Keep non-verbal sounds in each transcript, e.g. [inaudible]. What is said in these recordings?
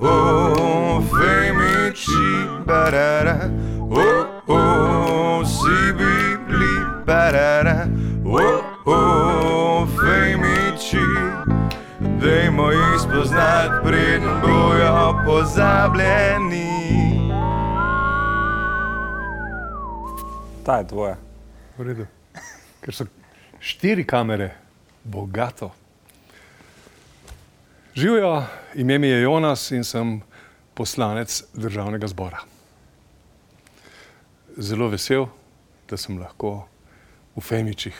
oh, femici, barara, oh, oh, si bibli, barara, oh, oh, femici. Dajmo jih spoznati, preden bojo pozabljeni. Ta je tvoja. V redu. Ker so štiri kamere, bogato. Živijo, ime mi je Jonas in sem poslanec državnega zbora. Zelo vesel, da sem lahko v Femičih.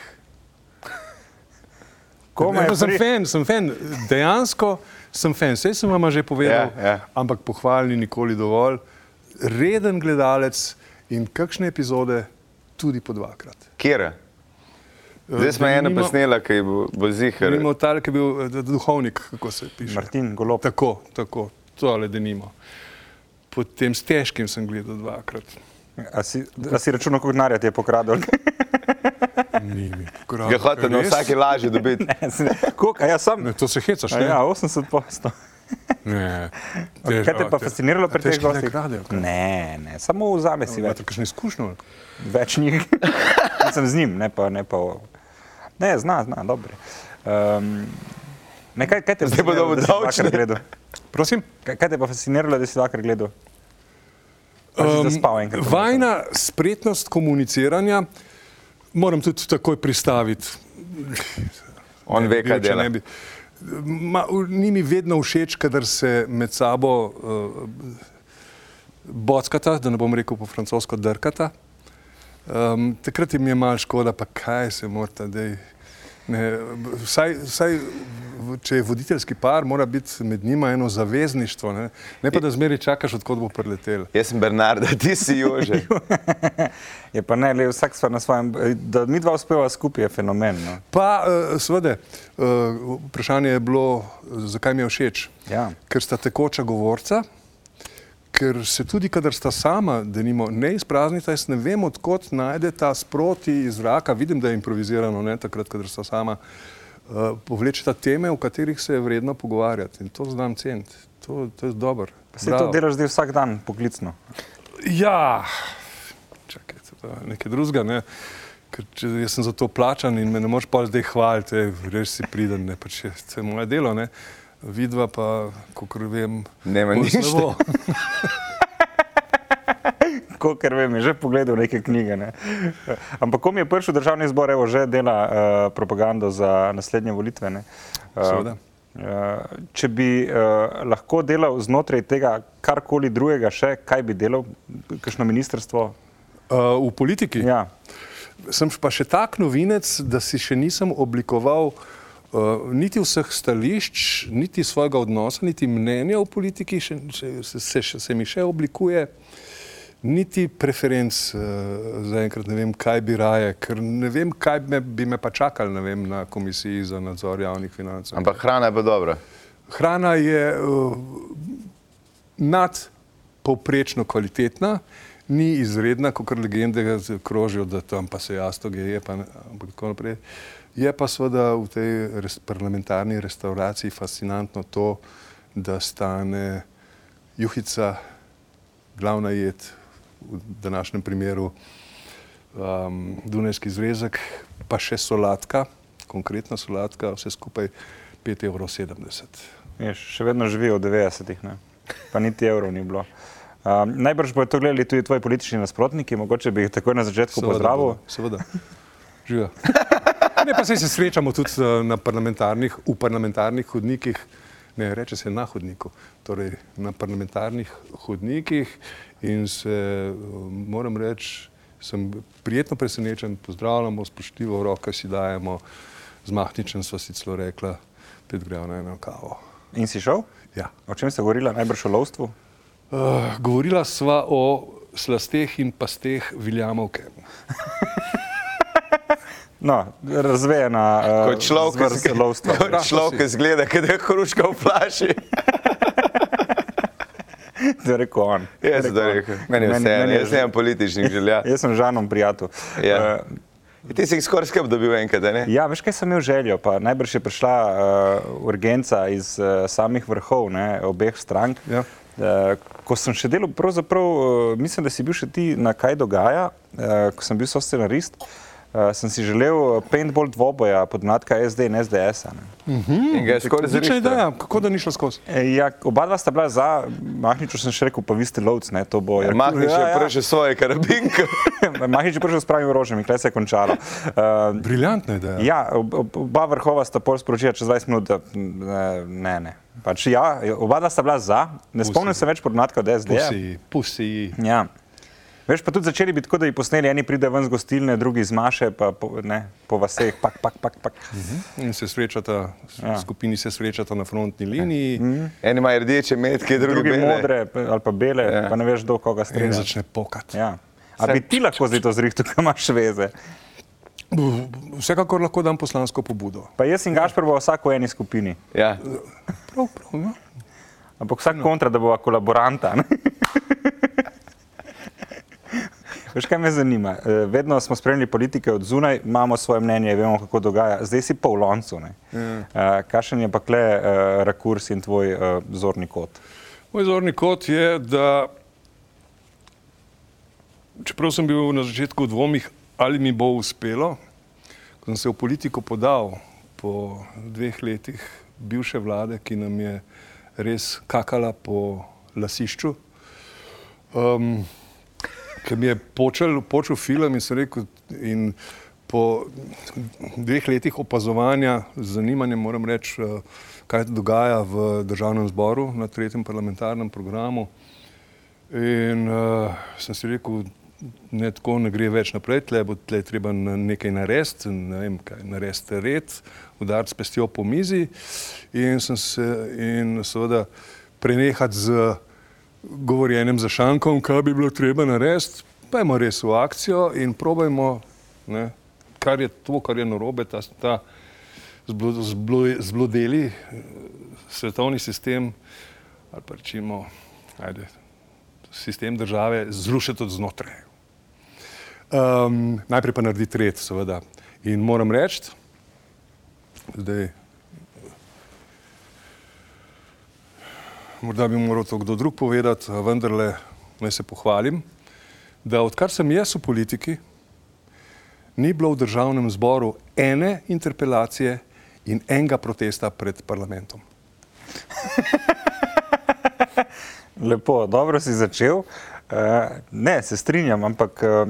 Komaj Ne, sem pri- fan, sem fan, dejansko sem fan, vse sem vam že povedal, Ja, ja. ampak pohval ni nikoli dovolj. Reden gledalec in kakšne epizode tudi po dvakrat. Kjer? Zdaj smo eno posnela, ki bo, bo zihar. Mimo tal, ki je bil eh, duhovnik, kako se piše. Martin Golob. Tako, tako, tole denimo. Potem s težkim sem gledal dvakrat. A si, a si računal, koliko denarja ti je pokradel? [laughs] Ni mi pokradel. Ga hočete na vsaki lažje dobiti. [laughs] Koliko? A ja, sam. Ne, to se hecaš, A ne? ja, 80 posto. [laughs] Ne. Kaj te pa fasciniralo pri teh gostih? Ne, ne, samo vzame si več. Imate kakšno izkušnjo? Več njih. Sem z njim, ne pa. Ne, pa o- ne zna, zna, dobro. Um, ne, kaj, kaj te je Zdaj fasciniralo, dobil da si davčne. gledal? Prosim? Kaj, kaj te je pa fasciniralo, da si dvakrat gledal? Ali si zaspal enkrat? vmes? vajna spretnost komuniciranja moram tudi takoj pristaviti. On Ne ve, kaj dela. ne bi. Ma, ni mi vedno všeč, kadar se med sabo uh, bockata, da ne bom rekel po francosko drkata. Um, takrat jim je malo škoda, pa kaj se morate, dej. Ne, vsaj, vsaj, če je voditeljski par, mora biti med njima eno zavezništvo, ne, ne pa da zmeri čakaš, odkot bo preletel. Jaz sem Bernard, [laughs] ti si Jože. [laughs] Je pa ne, le vsak sva na svojem, da mi dva uspeva skupaj je fenomen. No. Pa, uh, seveda, uh, vprašanje je bilo, zakaj mi je všeč. Ja. Ker sta tekoča govorca, ker se tudi, kadar sta sama, da nimo ne izpraznita, jaz ne vem, odkot najde ta sproti iz zraka, vidim, da je improvizirano, ne takrat, kadar sta sama, uh, povlečeta teme, o katerih se je vredno pogovarjati in to znam ceniti. To, to je dobro. Se to delaš zdaj vsak dan poklicno. Ja, čakaj, je nekaj drugega. Ne? Ker če, jaz sem za to plačan in me ne moreš pa zdaj hvaliti, res si priden, ne pa če to je moje delo. Ne? Vidva pa, kot vem, bolj ništa. slabo. [laughs] Kolikor vem, je že pogledal neke knjige. Ne? Ampak ko mi je prišel državni zbor, evo, že dela uh, propagando za naslednje volitve. ne. Eh, Seveda. eh, če bi uh, lahko delal znotraj tega karkoli drugega, še kaj bi delal, kakšno ministrstvo? Uh, v politiki Ja. sem pa še tak novinec, da si še nisem oblikoval uh, niti vseh stališč, niti svojega odnosa, niti mnenja o politiki, še, še, se, se, še- se mi še oblikuje. Niti preferenc, uh, zaenkrat ne vem, kaj bi raje, ker ne vem, kaj me, bi me pa čakali vem, na komisiji za nadzor javnih financ. Ampak hrana je pa dobra. Hrana je uh, nadpovprečno kvalitetna, ni izredna, kot legende krožijo, da tam pa se jastoge je, pa, ne- ampak tako naprej. Je pa seveda v tej res, parlamentarni restauraciji fascinantno to, da stane juhica, glavna jed, v današnjem primeru um, Dunajski zrezek, pa še solatka, konkretna solatka, vse skupaj 5,70 evrov. Veš, še vedno živijo v 90-ih, ne? pa niti evrov ni bilo. Um, najbrž bodo to gledali tudi tvoji politični nasprotniki, mogoče bi jih takoj na začetku pozdravil. bodo, Seveda. Živijo. [laughs] Ne, pa se srečamo tudi eh, na parlamentarnih, v parlamentarnih hodnikih, ne reče se na hodniku, torej na parlamentarnih hodnikih in se, eh, moram reči, sem prijetno presenečen, pozdravljamo, spoštljivo roke si dajemo, z Mahničem sva si celo rekla, pet greva na eno kavo. In si šel? Ja. O čem ste govorili? Najbrž o lovstvu? Uh, govorila sva o slasteh in pasteh Viljamovke. [laughs] No, razvejena uh, Kot človek, ki zvrst lovstva. kot človek, ki zgleda, da je hruška v flaši. [laughs] To je rekel on. Jaz sem to rekel. Meni je vse, jaz nemam političnih želja. [laughs] Jaz sem žanom prijatelj. Ja. Uh, Ti si jih skoraj skrb dobil enkrat, ne? Ja, veš, kaj sem imel željo, pa najbrž je prišla uh, urgenca iz uh, samih vrhov, ne, obeh strank. Ja. Uh, ko sem še delal, pravzaprav, uh, mislim, da si bil še ti na kaj dogaja, uh, ko sem bil soscenarist, uh, sem si želel paintball dvoboja pod nadka SD in SDS. -a, ne. In ga je skoraj zrištal. ideja, kako da ni šlo skozi. E, Ja, oba dva sta bila za, Mahniču sem še rekel, pa vi ste lovci, ne, to bo. je- Mahniš je Ja, ja. prišel svoje karabinke. [laughs] Mahnič je prišel s pravim orožjem in klej se je končalo. Uh, Briljantna ideja. Ja, ob- ob- oba vrhova sta pol sporočila čez 20 minut, da eh, ne, ne. Pač, ja, oba sta bila za, ne spomnim se več podatka od SD. Pusi, pusi. Ja. Veš, pa tudi začeli bi tako, da bi posneli, eni pride ven z gostilne, drugi iz Maše, pa po, ne, po vaseh, pak, pak, pak. pak. In se srečata, Ja. skupini se srečata na frontni liniji Eni imajo rdeče metke, drugi, Drugi bele. modre ali pa bele, Ja. ja. pa ne veš, do koga in strelja. začne pokati. Ja. A bi ti lahko zdaj to zrihtel, ko imaš veze? Vsekakor lahko dam poslansko pobudo. Pa jaz in Gašpr bo vsak v eni skupini. Ja. Prav, prav, ja. Ampak vsak kontra, da bo kolaboranta. [laughs] Veš, kaj me zanima? Eh, Vedno smo spremljali politike od zunaj, imamo svoje mnenje, vemo, kako dogaja. Zdaj si pa v loncu. ne. Eh, Kakšen je pa kle uh, rakurs in tvoj zorni kot? Moj zorni kot je, da čeprav sem bil na začetku v dvomih, ali mi bo uspelo, ko sem se v politiko podal po dveh letih bivše vlade, ki nam je res kakala po lasišču, um, ki mi je počel, počel film in sem rekel, in po dveh letih opazovanja z zanimanjem moram reči, eh, kaj se dogaja v državnem zboru na tretjem parlamentarnem programu. In uh, sem si rekel, ne tako ne gre več naprej, tle bo tle treba nekaj narediti, ne vem kaj, narediti red, udariti s pestjo po mizi in sem se in seveda prenehati z govorjenjem za šankom, kaj bi bilo treba narediti, imamo res v akcijo in probajmo, ne, kar je to, kar je narobe, ta, ta zblo- zblo- zblodeli eh, svetovni sistem ali pa rečemo, ajde, sistem države zrušiti od znotraj. Um, najprej pa narediti red, seveda. In moram reči, zdaj, morda bi moral to kdo drug povedati, vendarle naj se pohvalim, da odkar sem jaz v politiki, ni bilo v državnem zboru ene interpelacije in enega protesta pred parlamentom. [laughs] Lepo, dobro si začel. Uh, ne, se strinjam, ampak uh,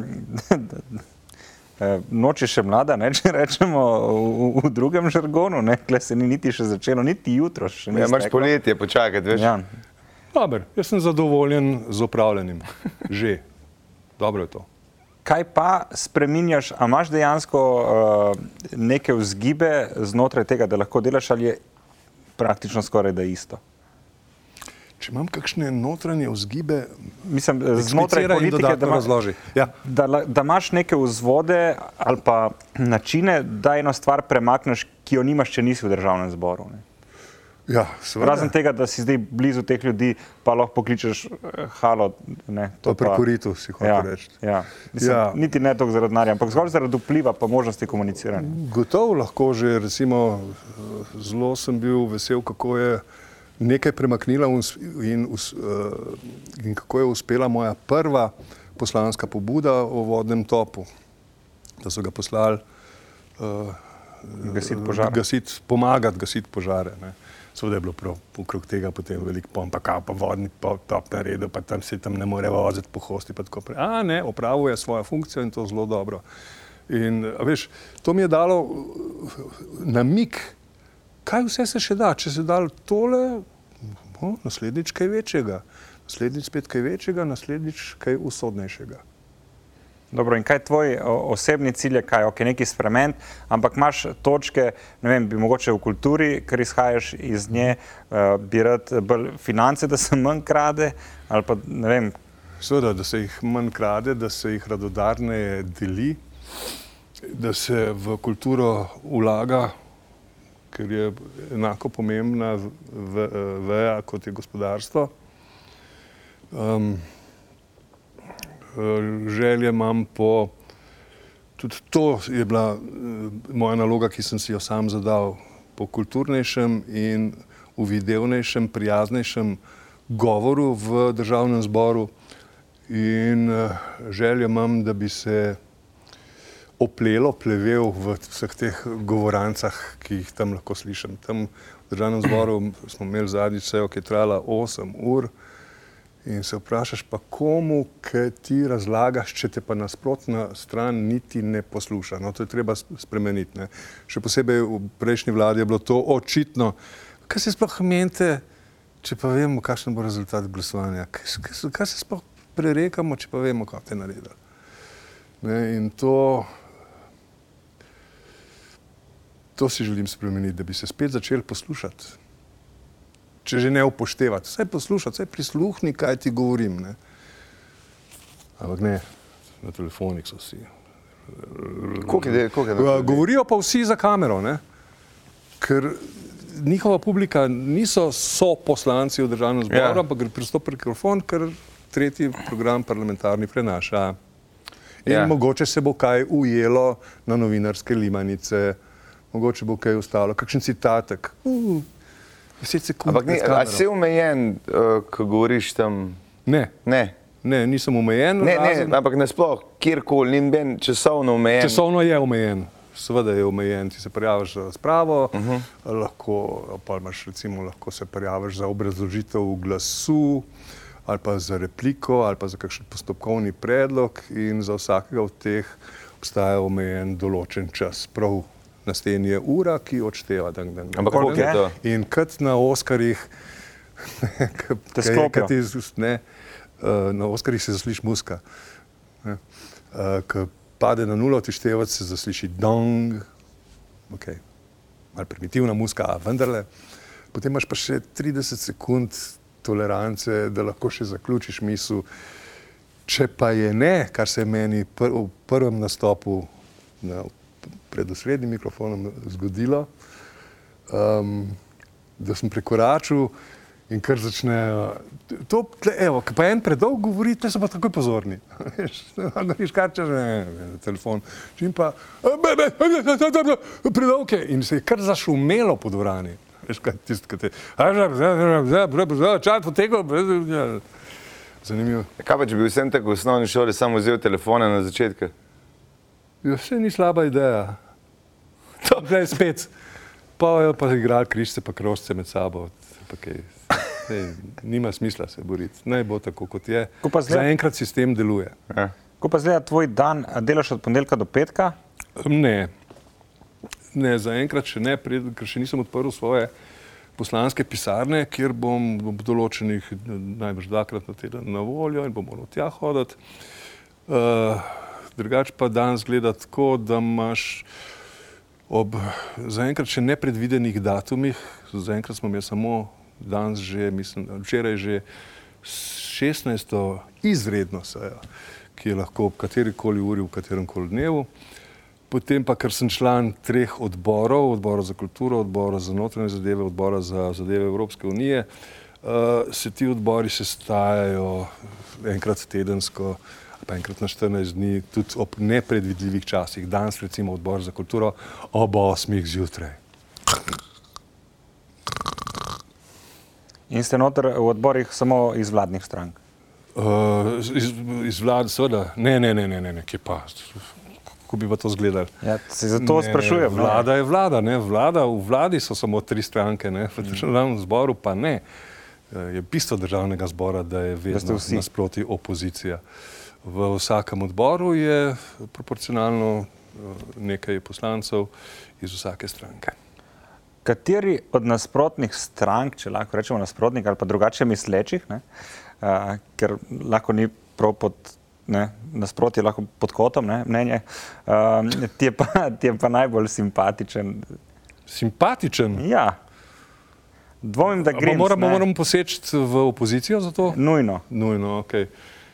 noč je še mlada, ne, [laughs] če rečemo v, v drugem žargonu, ne, kle se ni niti še začelo, niti jutro še ni. Ja, imaš poletje, počakaj, veš. Ja. Dober, jaz sem zadovoljen z upravljanjem. Že. Dobro je to. Kaj pa spreminjaš, a imaš dejansko uh, neke vzgibe znotraj tega, da lahko delaš ali je praktično skoraj da isto? Če imam kakšne notranje vzgibe, Mislim, znotraj ekspliciraj in politike, da, razloži. Ja. da, da imaš neke vzvode ali pa načine, da eno stvar premakneš, ki jo nimaš, če nisi v državnem zboru. Ne? Ja, seveda. Razen tega, da si zdaj blizu teh ljudi, pa lahko pokličeš eh, halo. Ne, To pa- prekoritu si hotel ja, reči. Ja. Mislim, Ja. Niti ne toliko zaradi denarja, ampak zgolj zaradi vpliva pa možnosti komuniciranja. Gotovo lahko že, recimo, eh, zelo sem bil vesel, kako je nekaj premaknila in, in, eh, in kako je uspela moja prva poslanska pobuda o vodnem topu. Da so ga poslali uh, Gasiti požar. Gasit, pomagati gasiti požare. Ne. Seveda je bilo prav okrog tega potem veliko pom, pa kao, pa vodni top na redu, pa tam se tam ne more voziti po hosti. A ne, opravil je svojo funkcijo in to zelo dobro. In veš, to mi je dalo uh, namik, kaj vse se še da. Če se da tole, no, naslednjič kaj večjega, naslednjič spet kaj večjega, naslednjič kaj usodnejšega. Dobro, in kaj tvoj o, osebni cilj je, kaj ok, nekaj spremeniti, ampak imaš točke, ne vem, bi mogoče v kulturi, ker izhajaš iz nje, uh, bi rad bolj finance, da se manj krade, ali pa ne vem, Seveda, da se jih manj krade, da se jih radodarneje deli, da se v kulturo vlaga, ker je enako pomembna veja kot je gospodarstvo. Um, želje imam po tudi to je bila uh, moja naloga, ki sem si jo sam zadal po kulturnejšem in uvidevnejšem, prijaznejšem govoru v državnem zboru. In uh, željo imam, da bi se oplelo, plevel v vseh teh govorancah, ki jih tam lahko slišim. Tam v državnem zboru smo imeli zadnjič sejo, ki je trajala 8 ur. In se vprašaš, pa komu, ki ti razlagaš, če te pa nasprotna stran niti ne posluša. No, to je treba spremeniti. Ne. Še posebej v prejšnji vladi je bilo to očitno. Kaj se sploh mente, če pa vemo, kakšen bo rezultat glasovanja? Kaj, kaj, kaj se sploh prerekamo, če pa vemo, kako te naredili? Ne, in to, to si želim spremeniti, da bi se spet začeli poslušati. Če že ne upoštevati, vse poslušati, vse prisluhni, kaj ti govorim. Ne. Ampak ne, na telefonih so vsi. Koliko je, koliko je Uh, Govorijo pa vsi za kamero, ne? ker njihova publika niso so poslanci v državnem zboru, Ja. ja. ampak gre pristop mikrofon, ker tretji program parlamentarni prenaša. In Ja. ja. mogoče se bo kaj ujelo na novinarske limanice, mogoče bo kaj ostalo, kakšen citatek. Uh, deset sekund. Ampak ni, si omejen, uh, ko govoriš tam? Ne, Ne, ne, nisem omejen. ne, ne razen- ampak nasploh, kjerkoli, ni ben časovno omejen. Časovno je omejen, seveda je omejen. Ti se prijaviš za razpravo, uh -huh. lahko, pa imaš, recimo, lahko se prijaviš za obrazložitev glasu, ali pa za repliko, ali pa za kakšen postopkovni predlog, in za vsakega od teh obstaja omejen določen čas. Prav na steni je ura, ki odšteva. Dan, dan, dan, Ampak koliko je to? In kot na Oskarjih, [laughs] sklopijo. ki ne, eh, na Oskarjih se zasliši muska. Ne. Uh, ko pade na nulo, ti števec se zasliši dong, ok, malo primitivna muska, a vendarle. Potem imaš pa še 30 sekund tolerance, da lahko še zaključiš misel. Če pa je ne, kar se je meni pr v prvem nastopu na, pred osrednjim mikrofonom zgodilo, um, da sem prekoračil in kar začne. To, tle, evo, pa en predolg govori, te so pa takoj pozorni. [laughs] Veš, Da viš kar češ, ne, ne, telefon. In pa, be, be, predolg je. In se je kar zašumelo po dvorani. Veš, kaj tisto, ki te, čas potekel, zanimivo. Kaj pa, če bi vsem tako v osnovni šoli samo vzel telefone na začetku? Ja, vse ni slaba ideja. Zdaj spet. Pa je pa igral križce, pa krožce med sabo. Pa kaj, sej, nima smisla se boriti. Naj bo tako, kot je. Ko pa zdaj- Zaenkrat sistem deluje. Ja. Ko pa zdaj tvoj dan, delaš od ponedeljka do petka, Ne, ne zaenkrat še ne, pred, ker še nisem odprl svoje poslanske pisarne, kjer bom ob določenih najbrž dvakrat na teden na voljo in bom moral tja hoditi. Uh, drugač pa dan zgleda tako, da imaš ob zaenkrat še nepredvidenih datumih, zaenkrat smo imeli samo danes že, mislim, včeraj že 16. izredno sejo, ki je lahko ob kateri koli uri, v katerem koli dnevu. Potem pa, ker sem član treh odborov, odbora za kulturo, odbora za notranje zadeve, odbora za zadeve Evropske unije, uh, se ti odbori sestajajo enkrat tedensko, pa enkrat na 14 dni, tudi ob nepredvidljivih časih. Danes recimo odbor za kulturo ob 8 zjutraj. in ste noter v odborih samo iz vladnih strank. Uh, iz, iz vlade, seveda, ne, ne, ne, ne, ne, ne kje pa, kako bi pa to izgledalo. Ja, se zato Ne, sprašujem. no. Vlada je vlada, ne? vlada, v vladi so samo tri stranke, ne? v državnem zboru pa ne. Eh, Je bistvo državnega zbora, da je vedno nasproti opozicija. V vsakem odboru je proporcionalno eh, nekaj poslancev iz vsake stranke. Kateri od nasprotnih strank, če lahko rečemo nasprotnik ali pa drugače mislečih, ne, uh, ker lahko ni prav pod ne, nasprotje, lahko pod kotom ne, mnenje, uh, ti, je pa, ti je pa najbolj simpatičen. Simpatičen. Ja, dvomim, da Ampak gre. Moramo, moramo poseči v opozicijo za to? Nujno. Nujno, ok.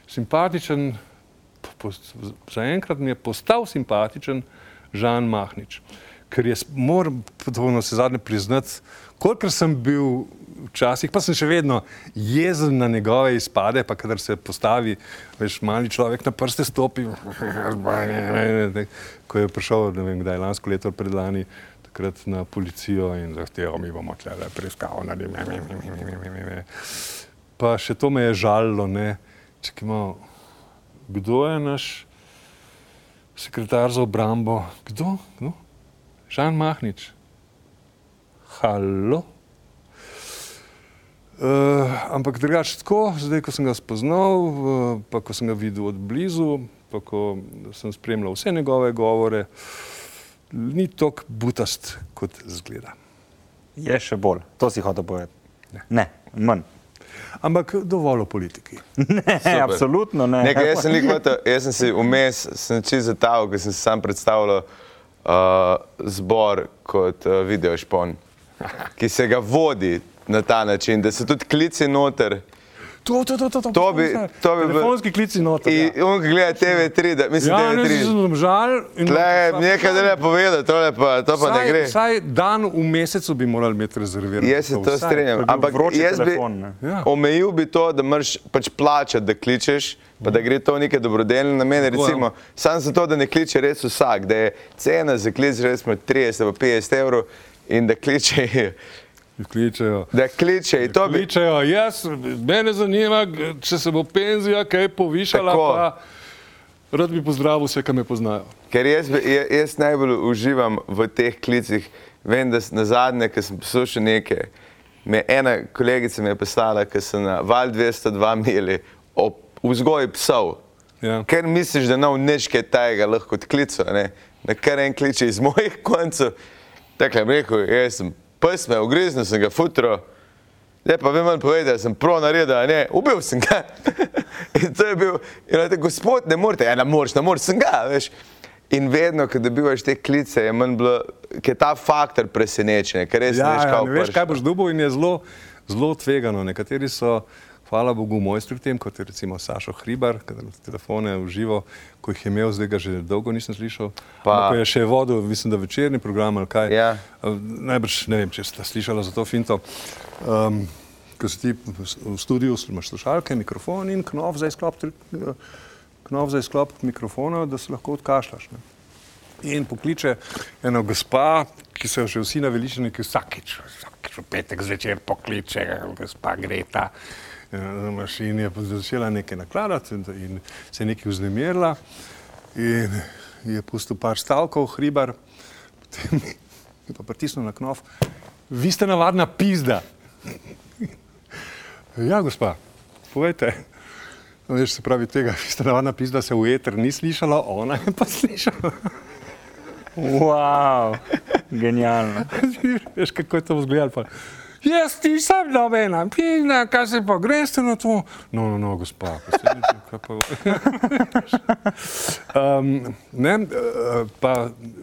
Simpatičen, zaenkrat mi je postal simpatičen Žan Mahnič, ker jaz moram to na vse zadnje priznati, kolikor sem bil včasih, pa sem še vedno jezen na njegove izpade, pa kadar se postavi, veš, mali človek na prste stopi, [laughs] ko je prišel, ne vem, kdaj lansko leto ali predlani, takrat na policijo in zahteval, mi bomo tle preiskavo naredili. Pa še to me je žalilo, ne, čekaj malo, kdo je naš sekretar za obrambo? Kdo? Kdo? Žan Mahnič. Halo? Uh, ampak drugače tako, zdaj ko sem ga spoznal, uh, pa ko sem ga videl od blizu, pa ko sem spremljal vse njegove govore, ni tako butast, kot zgleda. Je še bolj, to si hotel povedati. Ne, ne manj. Ampak dovolj o politiki. [laughs] Ne, absolutno ne. Nekaj, jaz, sem hotel, jaz sem si vmes, sem čez zatal, ker sem si sam predstavljal uh, zbor kot uh, video špon, ki se ga vodi na ta način, da so tudi klici noter. To, to, to, to, to, To bi- to bi bil- Telefonski klici noter. In ja. on gleda TV3, da mislim, Ja, ne, TV3. sem žal. in- Tle, nekaj da ne povedati, tole pa, to pa ne Vsaj- gre. Vsaj dan v mesecu bi morali imeti rezervirano. Jaz se to strinjam, To je bil ampak jaz bi telefon, ne. Ja. omejil bi to, da moraš pač plačati, da kličeš, pa da gre to v neke dobrodelne namene. Je. Recimo, sam zato, da ne kliče res vsak, da je cena za klic recimo 30 ali 50 evrov in da kliče, Kličejo. da kliče. in To bi, Kličejo, jaz, mene zanima, če se bo penzija kaj povišala, Tako. pa rad bi pozdravil vse, ki me poznajo. ker jaz, jaz najbolj uživam v teh klicih. Vem, da na zadnje, ko sem poslušal nekaj, me ena kolegica mi je pisala, ker so na Val 202 imeli o vzgoji psov. Ja. Ker misliš, da nav nič kaj tajega lahko odklical, ne? Na kar en kliče iz mojih koncev. Tako je rekel, jaz sem pes, me ugriznil sem ga futro. Zdaj pa vem, povedati, da sem pro naredil, ne, ubil sem ga. [laughs] in to je bil, in reče, gospod, ne morete, ja, ne moreš, ne moreš, sem ga, veš. In vedno, ko dobivaš te klice, je manj bilo, ker je ta faktor presenečenja, ker res Ja, ne veš, ja, kaj ne veš, kaj boš dobil in je zelo, zelo tvegano. Nekateri so, hvala Bogu, mojstri v tem, kot je recimo Sašo Hribar, ki telefone v živo, ko jih je imel, zdaj ga že dolgo nisem slišal. Pa- Pa je še vodil, mislim, da večerni program ali kaj. Ja. Uh, Najbrž ne vem, če ste slišali za to finto. Um, ko si ti v studiu, imaš slušalke, mikrofon in knov za izklop, eh, knov za izklop mikrofona, da se lahko odkašljaš. Ne. In pokliče eno gospa, ki so jo že vsi naveličeni, ki vsakič, vsakič v petek zvečer pokliče, gospa Greta. eh, Na mašini je pa začela nekaj nakladati in, in se je nekaj vznemirila. In je pustil par stavkov, hribar, potem je pa pritisnil na knof. Vi ste navadna pizda. [laughs] ja, gospa, povejte. No, veš, se pravi tega, vi ste navadna pizda, se v eter ni slišala, ona je pa slišala. Wow, genialno. [laughs] Veš, kako je to vzgledalo. Jaz nisem nobena, pina, kaj se pa greste na to? No, no, no, gospa, kaj pa. [laughs] um, ne, eh, pa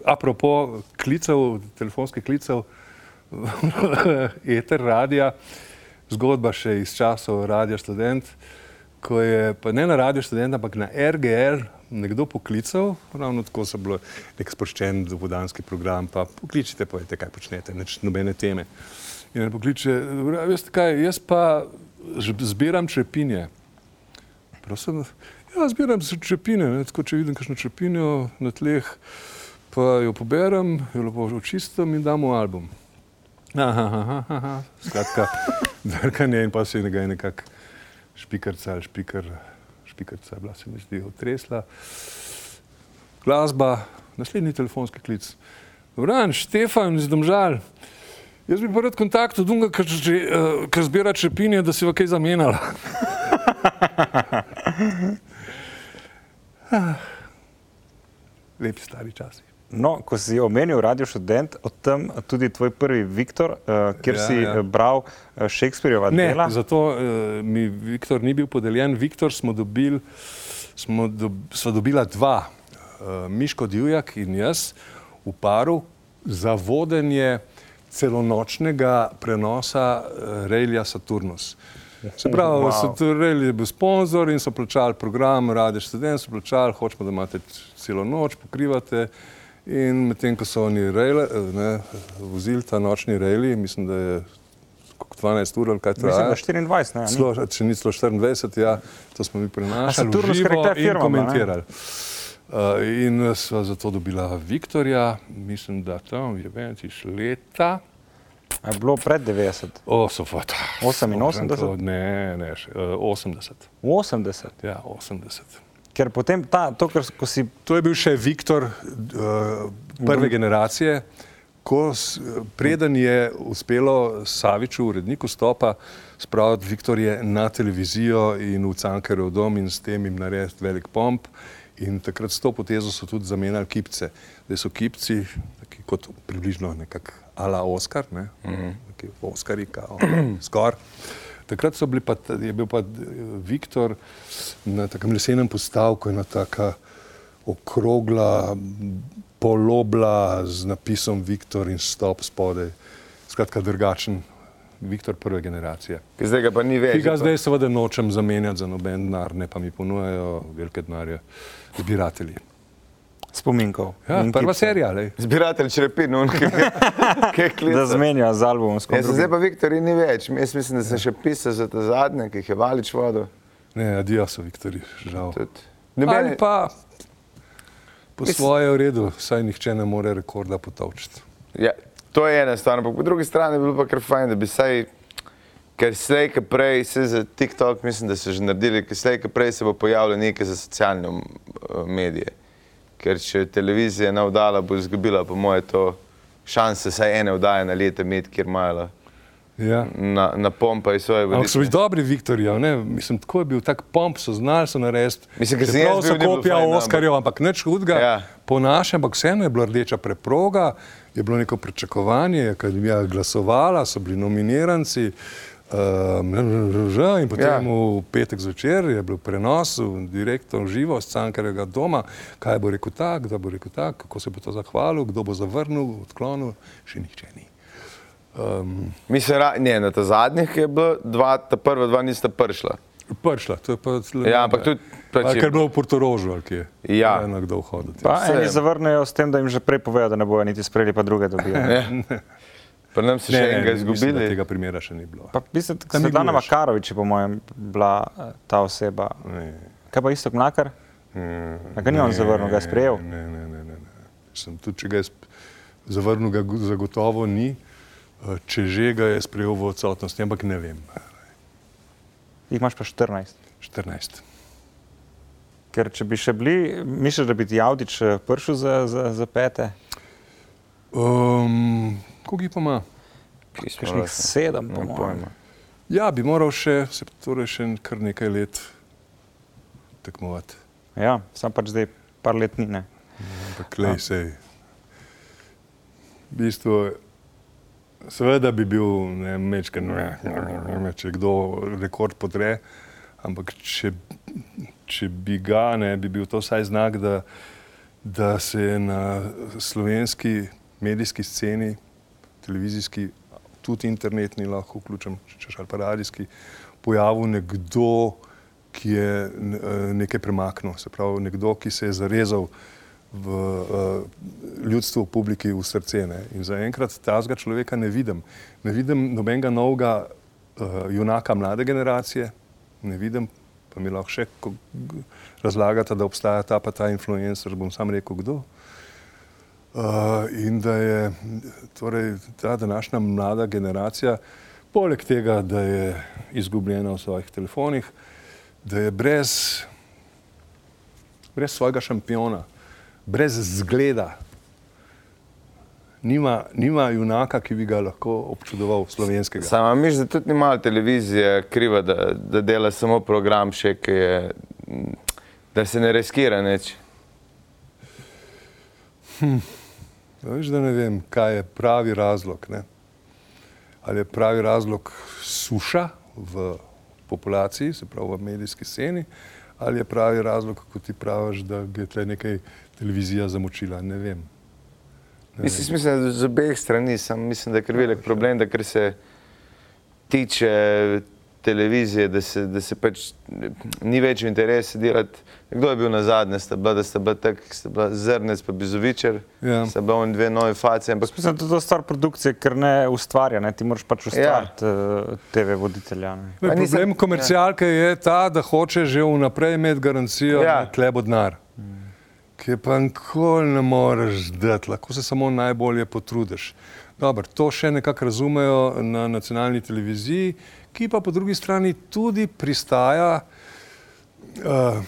apropo klicev, telefonskih klicev, [laughs] eter radija, zgodba še iz časov radia študent, ko je pa ne na radio študent, ampak na RGL nekdo poklical, ravno tako so bilo nek sproščen dopodanski program, pa pokličite, povejte, kaj počnete, nič nobene teme. In on pokliče, veste kaj, jaz pa zbiram čepinje. Prosim, ja, zbiram se čepine, ne, tako če vidim kakšno čepinjo na tleh, pa jo poberem, jo lepo očistim in dam v album. Aha, aha, aha, skratka, [laughs] drkanje in pa se je nekako špikarca ali špikar, špikarca je bila se mi zdi otresla. Glasba, naslednji telefonski klic. Vran, Štefan iz Domžal. Jaz bi pa rad kontakt od unga, ki uh, zbira čepinje, da si v kaj zamenjala. [laughs] Lepi stari časi. No, ko si omenil Radio Študent, od tam tudi tvoj prvi Viktor, uh, kjer Ja, si ja. ja. bral uh, Shakespeareova Ne, dela. zato uh, mi Viktor ni bil podeljen. Viktor smo dobili, smo do, sva dobila dva, uh, Miško Divjak in jaz, v paru za vodenje celonočnega prenosa uh, Relija Saturnus. Se [laughs] pravi, Wow. wow. Saturn je bil sponzor in so plačali program, Radio Študent, so plačali, hočemo, da imate celo noč, pokrivate. In medtem, ko so oni rejle, ne, vozili ta nočni rejli, mislim, da je koliko, 12 ur ali kaj Mislim, traja. da 24, ne? Celo, če ni celo 24, ja, to smo mi prenašali Saturnus, ker je ta firma, ne? komentirali. Uh, in sva zato dobila Viktorja, mislim, da tam je iz leta. Je bilo pred 90, O, so fata. 88? Ne, ne, še, uh, 80. 80. Ja, 80. Ker potem ta, to, kar, ko si To je bil še Viktor uh, prve generacije, ko, s- preden je uspelo Saviču, uredniku stopa, spraviti Viktorje na televizijo in v Cankarjev dom in s tem jim narediti velik pomp. In takrat s to potezo so tudi zamenjali kipce. Zdaj so kipci, taki kot približno nekako ala Oskar, ne? mm -hmm. Oskari, kao, [clears throat] skor. Takrat so bili pa, je bil pa eh, Viktor na takem lesenem postavku, ena taka okrogla polobla z napisom Viktor in stop spodaj. Skratka, drugačen Viktor prve generacije. Ki Zdaj ga pa ni več. Ki ga pa- zdaj seveda nočem zamenjati za noben denar, ne pa mi ponujajo velike denarje zbiratelji. spominkov. Ja, prva kipcev. serija, lej. Zbiratelj črepin, on, ki [laughs] je Da klical. zmenijo z albumom. s kom Ja, se zdaj pa Viktorij ni več. Jaz mislim, da se še pisa za te zadnje, ki jih je valič vodil. Ne, adijo so Viktori, žal. Ali pa po svoje v redu, saj nihče ne more rekorda potovčiti. ja, to je ena stvar, ampak po drugi strani bi bilo pa kar fajn, da bi saj, ker slej, ki prej, se za TikTok mislim, da so že naredili, ker slej, ki prej se bo pojavilo nekaj za socialne uh, medije. Ker če televizija ne vdala, bo izgubila, po moje, to šanse, saj ene vdaje na leto imeti, kjer imajo Ja. na, na pompa in svoje Ampak so bili dobri Viktorji, ne? mislim, tako je bil tak pomp, so znali so narediti. Mislim, so bil, ni bilo kopija Oskarjev, ampak nič hudega. Ja. Po našem, ampak vseeno je bila rdeča preproga, je bilo neko pričakovanje, je akademija glasovala, so bili nominiranci. Um, in potem Ja. v petek zvečer je bil prenos, direktno živo z Cankarjega doma, kaj bo rekel tak, kdo bo rekel tak, kako se bo to zahvalil, kdo bo zavrnil, odklonil, še nihče ni. Um, Mi se ra, ne, na ta zadnjih je bilo, dva, ta prva dva nista prišla. Pršla, to je pa zelo. Ja, ampak tudi pač je- ker je bilo v Portorožu, ali kje? Ja. Eno kdo vhodil. Pa eni zavrnejo s tem, da jim že prej povejo, da ne bojo niti sprejeli, pa druge dobijo. Ne. Pa nam se še enega mislim, da izgubili. Tega primera še ni bilo. Pa mislim, Svetlana. Makarovič je po mojem bila eh, ta oseba. Ne. Kaj pa isto Mlakar? Mm, A ga ni on zavrnil, ga je sprejel? Ne, ne, ne. ne, ne. Sem, tudi če ga je zavrnil, ga zagotovo ni. Eh, Če že ga je sprejel v odsotnosti, ampak ne vem. Jih imaš pa 14. 14. Ker če bi še bili, misliš, da bi ti Avdič eh, prišel za, za, za pete? Um, Kogi pa ima? Kakšnih sedem, po Nimam mojem. pojma. Ja, bi moral še, se, torej še kar nekaj let tekmovati. Ja, sam pač zdaj par let ni. Ne. Ampak lej sej. V bistvu, seveda bi bil ne, mečken, ne, ne, ne, če kdo rekord podre, ampak če, če bi ga, ne, bi bil to vsaj znak, da, da se je na slovenski medijski sceni, televizijski, tudi internetni, lahko vključim, če češ ali pa radijski, pojavil nekdo, ki je eh, nekaj premaknil, se pravi nekdo, ki se je zarezal v uh, ljudstvo, v publiki, v srce. Ne? In zaenkrat tazga človeka ne vidim. Ne vidim nobenega novega uh, junaka mlade generacije, ne vidim, pa mi lahko še razlagate, da obstaja ta pa ta influencer, bom sam rekel kdo. Uh, in da je torej, ta današnja mlada generacija, poleg tega, da je izgubljena v svojih telefonih, da je brez, brez svojega šampiona, brez zgleda, nima, nima junaka, ki bi ga lahko občudoval slovenskega. Sama miš, da tudi ni malo televizije kriva, da, da dela samo program še, ki je, da se ne riskira nič. Ja, Veš, da ne vem, kaj je pravi razlog. Ne? Ali je pravi razlog suša v populaciji, se pravi v medijski sceni, ali je pravi razlog, kako ti praviš, da je tle nekaj televizija zamočila. Ne vem. Ne Mislim, jaz mislim, da z obeh strani, sam mislim, da je kar velik problem, da kar se tiče televizije, da se, da se pač ni več interesa delati. Kdo je bil na zadnje, sta bila, da sta bila tak, sta bila zrnec pa bizovičer, Ja. sta bila on dve nove face, ampak Mislim, da je to stvar produkcije, ker ne ustvarja, ne? ti moraš pač ustvariti ja. TV voditelja. Ne? Ne, nisem- problem komercialke je ta, da hoče že vnaprej imeti garancijo, Ja. da tle bo denar. Ki pa nikoli ne moreš dati, lahko se samo najbolje potrudiš. Dobro, to še nekako razumejo na nacionalni televiziji, ki pa po drugi strani tudi pristaja uh,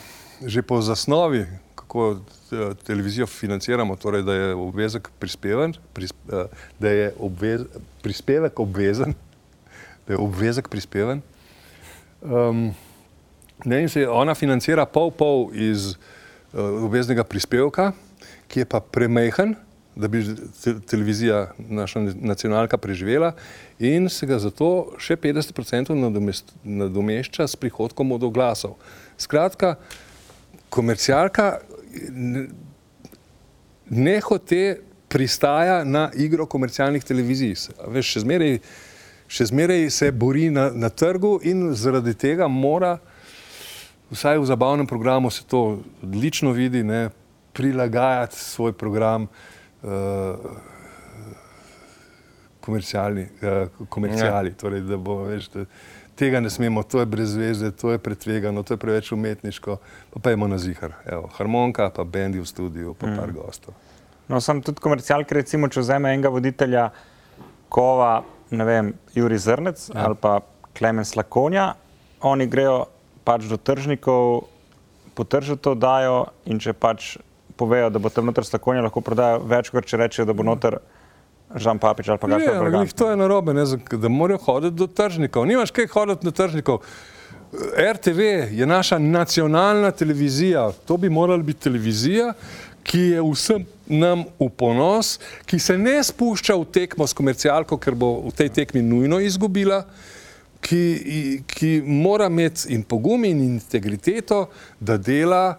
že po zasnovi, kako eh, televizijo financiramo, torej da je obvezek prispeven, pris, uh, da je obvez, prispevek obvezen, da je obvezek prispeven. Um, ne, in se ona financira pol-pol iz uh, obveznega prispevka, ki je pa premehen, da bi te, televizija, naša nacionalka, preživela, in se ga zato še 50% nadomest, nadomešča s prihodkom od oglasov. Skratka, komercialka ne- nehote pristaja na igro komercialnih televizij. Veš, še zmeraj, še zmeraj se bori na, na trgu in zaradi tega mora, vsaj v zabavnem programu se to odlično vidi, ne, prilagajati svoj program uh, komercialni, uh, komerciali. Ja. Torej, da bo, veš, da tega ne smemo, to je brez veze, to je pretvegano, to je preveč umetniško, pa pojmo na zihar. Evo, harmonika, pa bendi v studiu, pa mm. par gostov. No, sem tudi komercialke, recimo, če vzame enega voditelja, kova, ne vem, Juri Zrnec ja. ali pa Klemen Slakonja, oni grejo pač do tržnikov, potržajo to dajo in če pač povejo, da bo tam noter Slakonja, lahko prodajo več, kot če rečejo, da bo noter Žan Papič ali pa ampak Bergant. glih, to je narobe, ne, da morajo hoditi do tržnikov. Nimaš kaj hoditi do tržnikov. RTV je naša nacionalna televizija, to bi morala biti televizija, ki je vsem nam v ponos, ki se ne spušča v tekmo s komercialko, ker bo v tej tekmi nujno izgubila, ki, ki mora imeti in pogum in integriteto, da dela,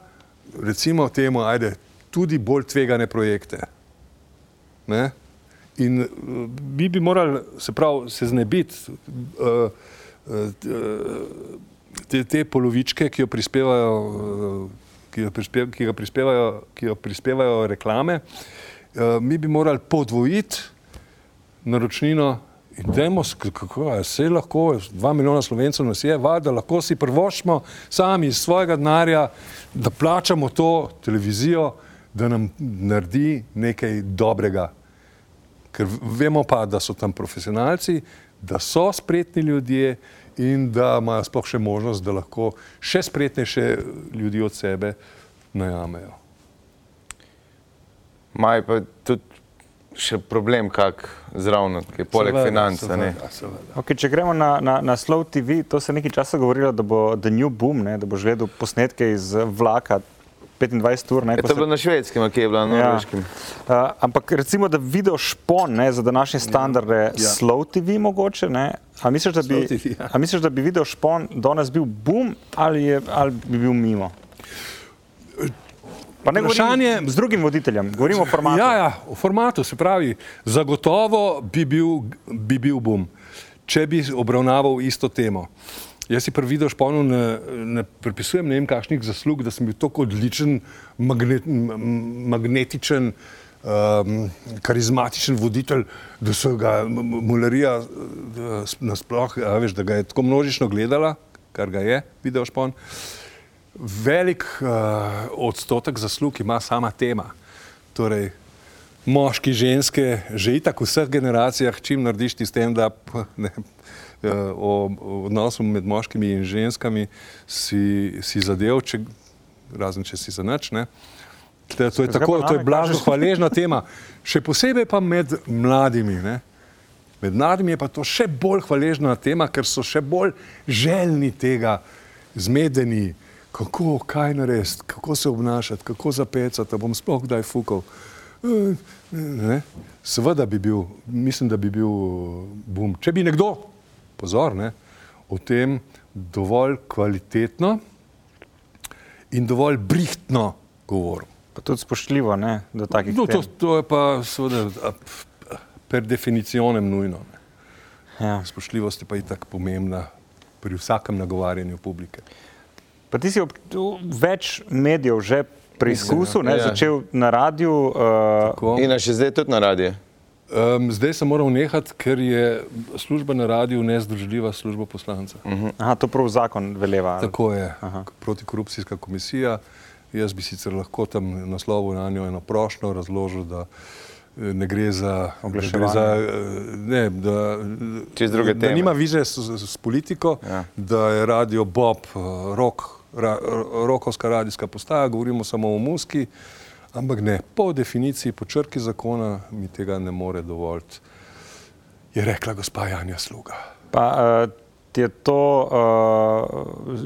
recimo temu, ajde, tudi bolj tvegane projekte. Ne? In mi bi morali se, prav, se znebiti uh, uh, te, te polovičke, ki jo prispevajo, uh, ki jo prispe, ki ga prispevajo, ki jo prispevajo reklame. Mi bi morali podvojiti naročnino in dajmo, kako je, vse lahko, dva milijona slovencev nas je, va, da lahko si prvoščimo sami iz svojega denarja, da plačamo to televizijo, da nam naredi nekaj dobrega. Ker vemo pa, da so tam profesionalci, da so spretni ljudje in da imajo sploh še možnost, da lahko še spretnejše ljudi od sebe najamejo. Maj pa tudi še problem, kak zraven, ki je poleg Seveda, financ. a ne. seveda, seveda. Okay, če gremo na, na, na Slow TV, to se nekaj časa govorilo, da bo The New Boom, ne, da boš gledal posnetke iz vlaka 25 ur. Ne, Je ko to se- bilo na švedskem, ali kje je bilo na Ja. norveškem? Uh, ampak recimo, da video špon ne, za današnje standarde ja. Ja. Slow TV mogoče, ne? A misliš, da bi, Slow TV, ja. a misliš, da bi video špon danes bil boom ali, je, ali bi bil mimo? Pa ne Vprašanje- govorim z drugim voditeljem, govorimo o formatu. Ja, ja, v formatu se pravi, zagotovo bi bil, bi bil bum, če bi obravnaval isto temo. Jaz si prvi video šponu ne, ne pripisujem ne vem kakšnih zaslug, da sem bil tako odličen, magnet, magnetičen, um, karizmatičen voditelj, da so ga mularija eh, nasploh, a veš, da ga je tako množično gledala, kar ga je video špon. Velik uh, odstotek zaslug ima sama tema. Torej, moški, ženske, že itak v vseh generacijah, čim narediš ti stand-up [laughs] ne, eh, o, o odnosu med moškimi in ženskami, si, si zadev, če, razen če si za nič. ne. To, to je tako, to je blažno hvaležna tema. Še posebej pa med mladimi. Ne. Med mladimi je pa to še bolj hvaležna tema, ker so še bolj željni tega, zmedeni, kako, kaj narediti, kako se obnašati, kako zapecati, bom sploh kdaj fukal. Eh, Ne? Seveda bi bil, mislim, da bi bil bum. Če bi nekdo, pozor, ne, o tem dovolj kvalitetno in dovolj brihtno govoril. Pa tudi spoštljivo ne, do takih No, to, tem. to je pa seveda per definicionem nujno. Ne. Ja. Spoštljivost je pa itak pomembna pri vsakem nagovarjanju publike. Pa ti si ob, več medijev že preizkusil, ne, Ja. začel na radiju. Uh, Tako. In še zdaj tudi na radiju. Um, zdaj sem moral nehati, ker je služba na radiju nezdružljiva s službo poslanca. Uh -huh. aha, to prav zakon veleva. ali? Tako je, protikorupcijska komisija. Jaz bi sicer lahko tam naslovil na njo eno prošlo, razložil, da eh, ne gre za Oglaševanje. eh, ne, da, da nima vize s, s, s politiko, Ja. da je radio Bob, eh, rock, ra, rokovska radijska postaja, govorimo samo o muski, ampak ne, po definiciji, po črki zakona mi tega ne more dovoliti, je rekla gospa Janja Sluga. Pa uh, ti je to uh,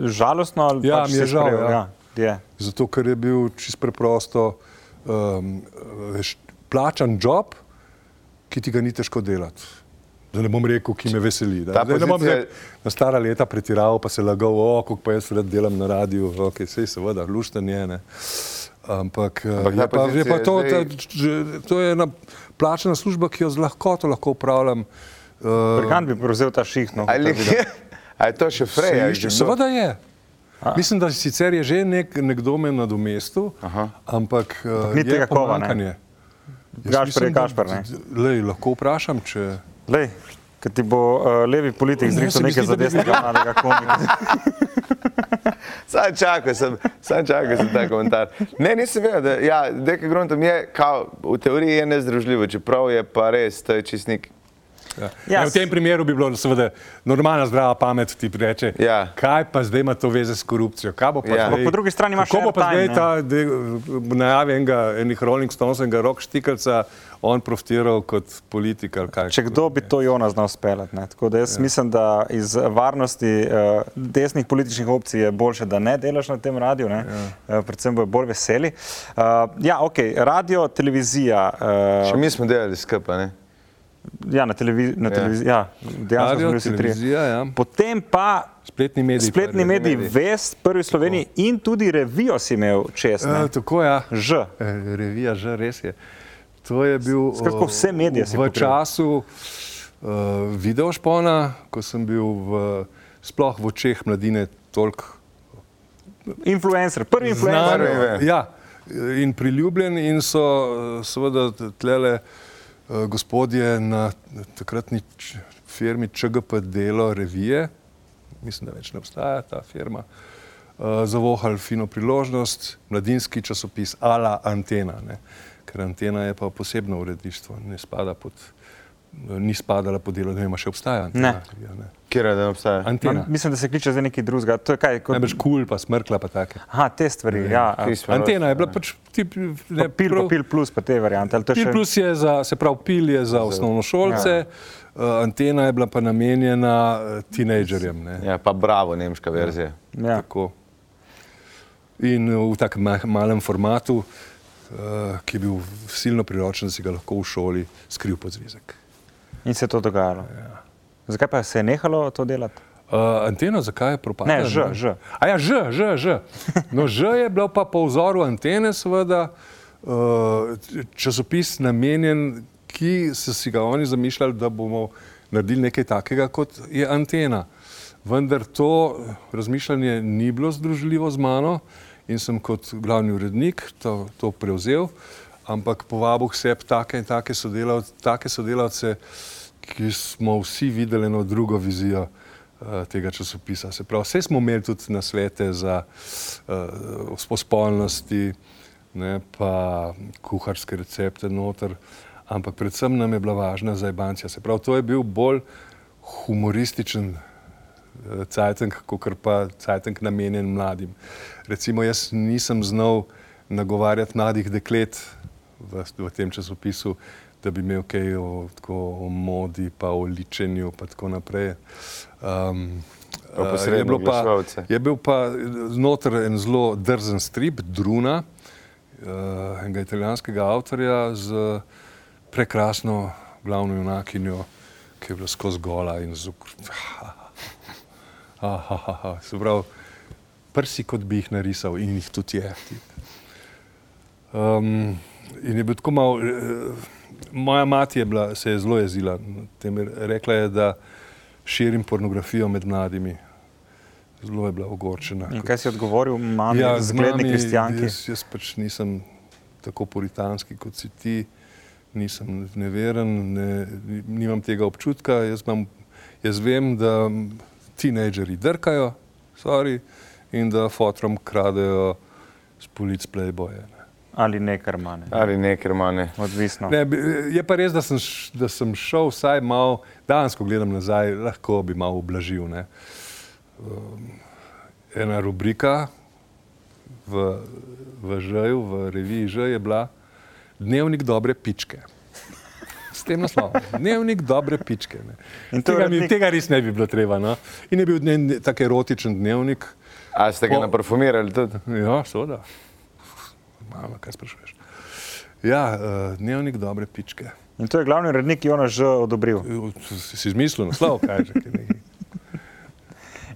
žalostno ali Ja, pač mi je žal, sprejel? ja. ja. je. Zato, ker je bil čist preprosto um, veš, plačan job, ki ti ga ni težko delati. Da ne bom rekel, ki me veseli. Da. Ta Zdaj, ne bom pozicija- zdaj na stara leta pretiraval, pa se lagal, o, kako pa jaz rad delam na radiju, ok, sej seveda, lušten je. Ne. Ampak, Ampak Ampak je, pa, je pa pozicija to, je ta, zdaj- že- to je ena plačana služba, ki jo z lahkoto lahko upravljam. Uh, Prikant bi prevzel ta ših. No, Ali je, [laughs] a je to še frej? kdo? seveda je. Mislim, da sicer je že nek, nekdo me nadomestil, Aha. ampak uh, ni je tega kova, Gašper je da- ne? Lej, lahko vprašam, če... Lej, ker ti bo uh, levi politik Ne, mi nekaj za desnega mladega komika. [laughs] Sam čakal sem, sam čakal sem ta komentar. Ne, nisem vedel, da ja, Deka Gruntom je, kao, v teoriji je nezdružljivo, čeprav je pa res, to je čistnik. Ja. Ja, Ja, v tem primeru bi bilo seveda normalna zdrava pamet ti reče, Ja. kaj pa zdaj ima to veze s korupcijo. Kaj bo pa Ja. zdaj, po drugi strani imaš kako bo pa airtime, zdaj ta de, najavi enega, enih Rolling Stonesovega rock štikalca, on profitiral kot politik kaj. Če kdo bi to Jona znal speljati. ne. Tako da jaz ja. mislim, da iz varnosti uh, desnih političnih opcij je boljše, da ne delaš na tem radiju, ja. uh, predvsem bojo bolj veseli. Uh, ja, ok, radio, televizija. Uh, Še mi smo delali skupaj, ne? ja, na televiziji, na Ja. televiziji, ja, dejansko Radio, smo bili vsi trije. televizija, ja. Potem pa Spletni mediji. spletni prvi. mediji, Vest, prvi v Sloveniji in tudi revijo si imel čest. E, ne. tako ja. Ž. E, Revija, že res je. To je bil Skratka, o, vse medije v pokril. času uh, videošpona, ko sem bil v, sploh v očeh mladine toliko Influencer, prvi influencer. Prvi, ve. Ja, in priljubljen in so eh, seveda tlele uh, gospodje na takratni firmi ČGP delo revije, mislim, da več ne obstaja ta firma, uh, zavohali fino priložnost, mladinski časopis Ala Antena, ne? ker Antena je pa posebno uredništvo, ne spada pod, ni spadala pod delo, ne vem, a še obstaja Antena. Ne. revija, ne. Kjer je, da ne obstaja? Antena. Ma, mislim, da se kliče za nekaj drugega. To je kaj? Kot... Najbrž kul, pa smrkla, pa take. Aha, te stvari. Ja, a- Kri smo Antena je bila ne. pač tip, pa ne, pil, pa prav- pil plus, pa te variante. ali to je Pil še- plus je za, se pravi, pil je za osnovnošolce, ja. uh, antena je bila pa namenjena uh, tinejdžerjem. ne. Ja, pa bravo, nemška verzija. Ja. Tako. In uh, v takem ma- malem formatu, uh, ki je bil silno priročen, da si ga lahko v šoli skril pod zvezek. In se je to dogajalo. Ja. Zakaj pa se je nehalo to delati? Uh, anteno, zakaj je propadla? Ne, Ž, Ž. A ja, Ž, Ž, Ž. No, Ž je bil pa po vzoru antene, seveda, uh, časopis namenjen, ki so si ga oni zamišljali, da bomo naredili nekaj takega, kot je antena. Vendar to razmišljanje ni bilo združljivo z mano in sem kot glavni urednik to, to prevzel, ampak povabil sebi take in take sodelavce, take sodelavce ki smo vsi videli eno drugo vizijo uh, tega časopisa. Se pravi, vse smo imeli tudi na svete za uh, spolnosti, ne, pa kuharske recepte noter, ampak predvsem nam je bila važna zajbancija. Se pravi, to je bil bolj humorističen uh, cajtank, kot pa cajtank namenjen mladim. Recimo, jaz nisem znal nagovarjati mladih deklet v, v tem časopisu, da bi imel kaj o, tako, o modi, pa o ličenju, pa tako naprej. Um, eh, je, pa, je bil pa znotraj en zelo drzen strip, Druna, uh, enega italijanskega avtorja z prekrasno glavno junakinjo, ki je bila skozi gola in z ukvarjanjem. [laughs] Se pravi, prsi kot bi jih narisal in jih tudi je. Um, in je bil tako malo, eh, moja mati je bila, se je zelo jezila, tem je rekla je, da širim pornografijo med mladimi, zelo je bila ogorčena. In kaj si odgovoril, mami, ja, zgledni mami, kristijanki? Jaz, jaz pač nisem tako puritanski kot si ti, nisem neveren, ne, nimam tega občutka. Jaz, imam, jaz vem, da tinejdžeri drkajo sorry, in da fotrom kradejo s polic playboje. Ne. Ali nekaj manj. Ali nekaj manj. Odvisno. Ne, bi- je pa res, da sem, da sem šel vsaj malo, danes, ko gledam nazaj, lahko bi malo ublažil. Ne. Um, ena rubrika v, v Žaju, v reviji Ž je bila Dnevnik dobre pičke. S tem naslovom. [laughs] Dnevnik dobre pičke. Ne. In Tega, mi, tega res ne bi bilo treba. No. In je bil dne, tak erotičen dnevnik. A ste ga Po- naparfumirali tudi? Ja, seveda. Malo, kaj sprašuješ. Ja, uh, dnevnik dobre pičke. In to je glavni urednik, ki je ono že odobril. Si si izmislil naslov, kaj že? kaj nekaj.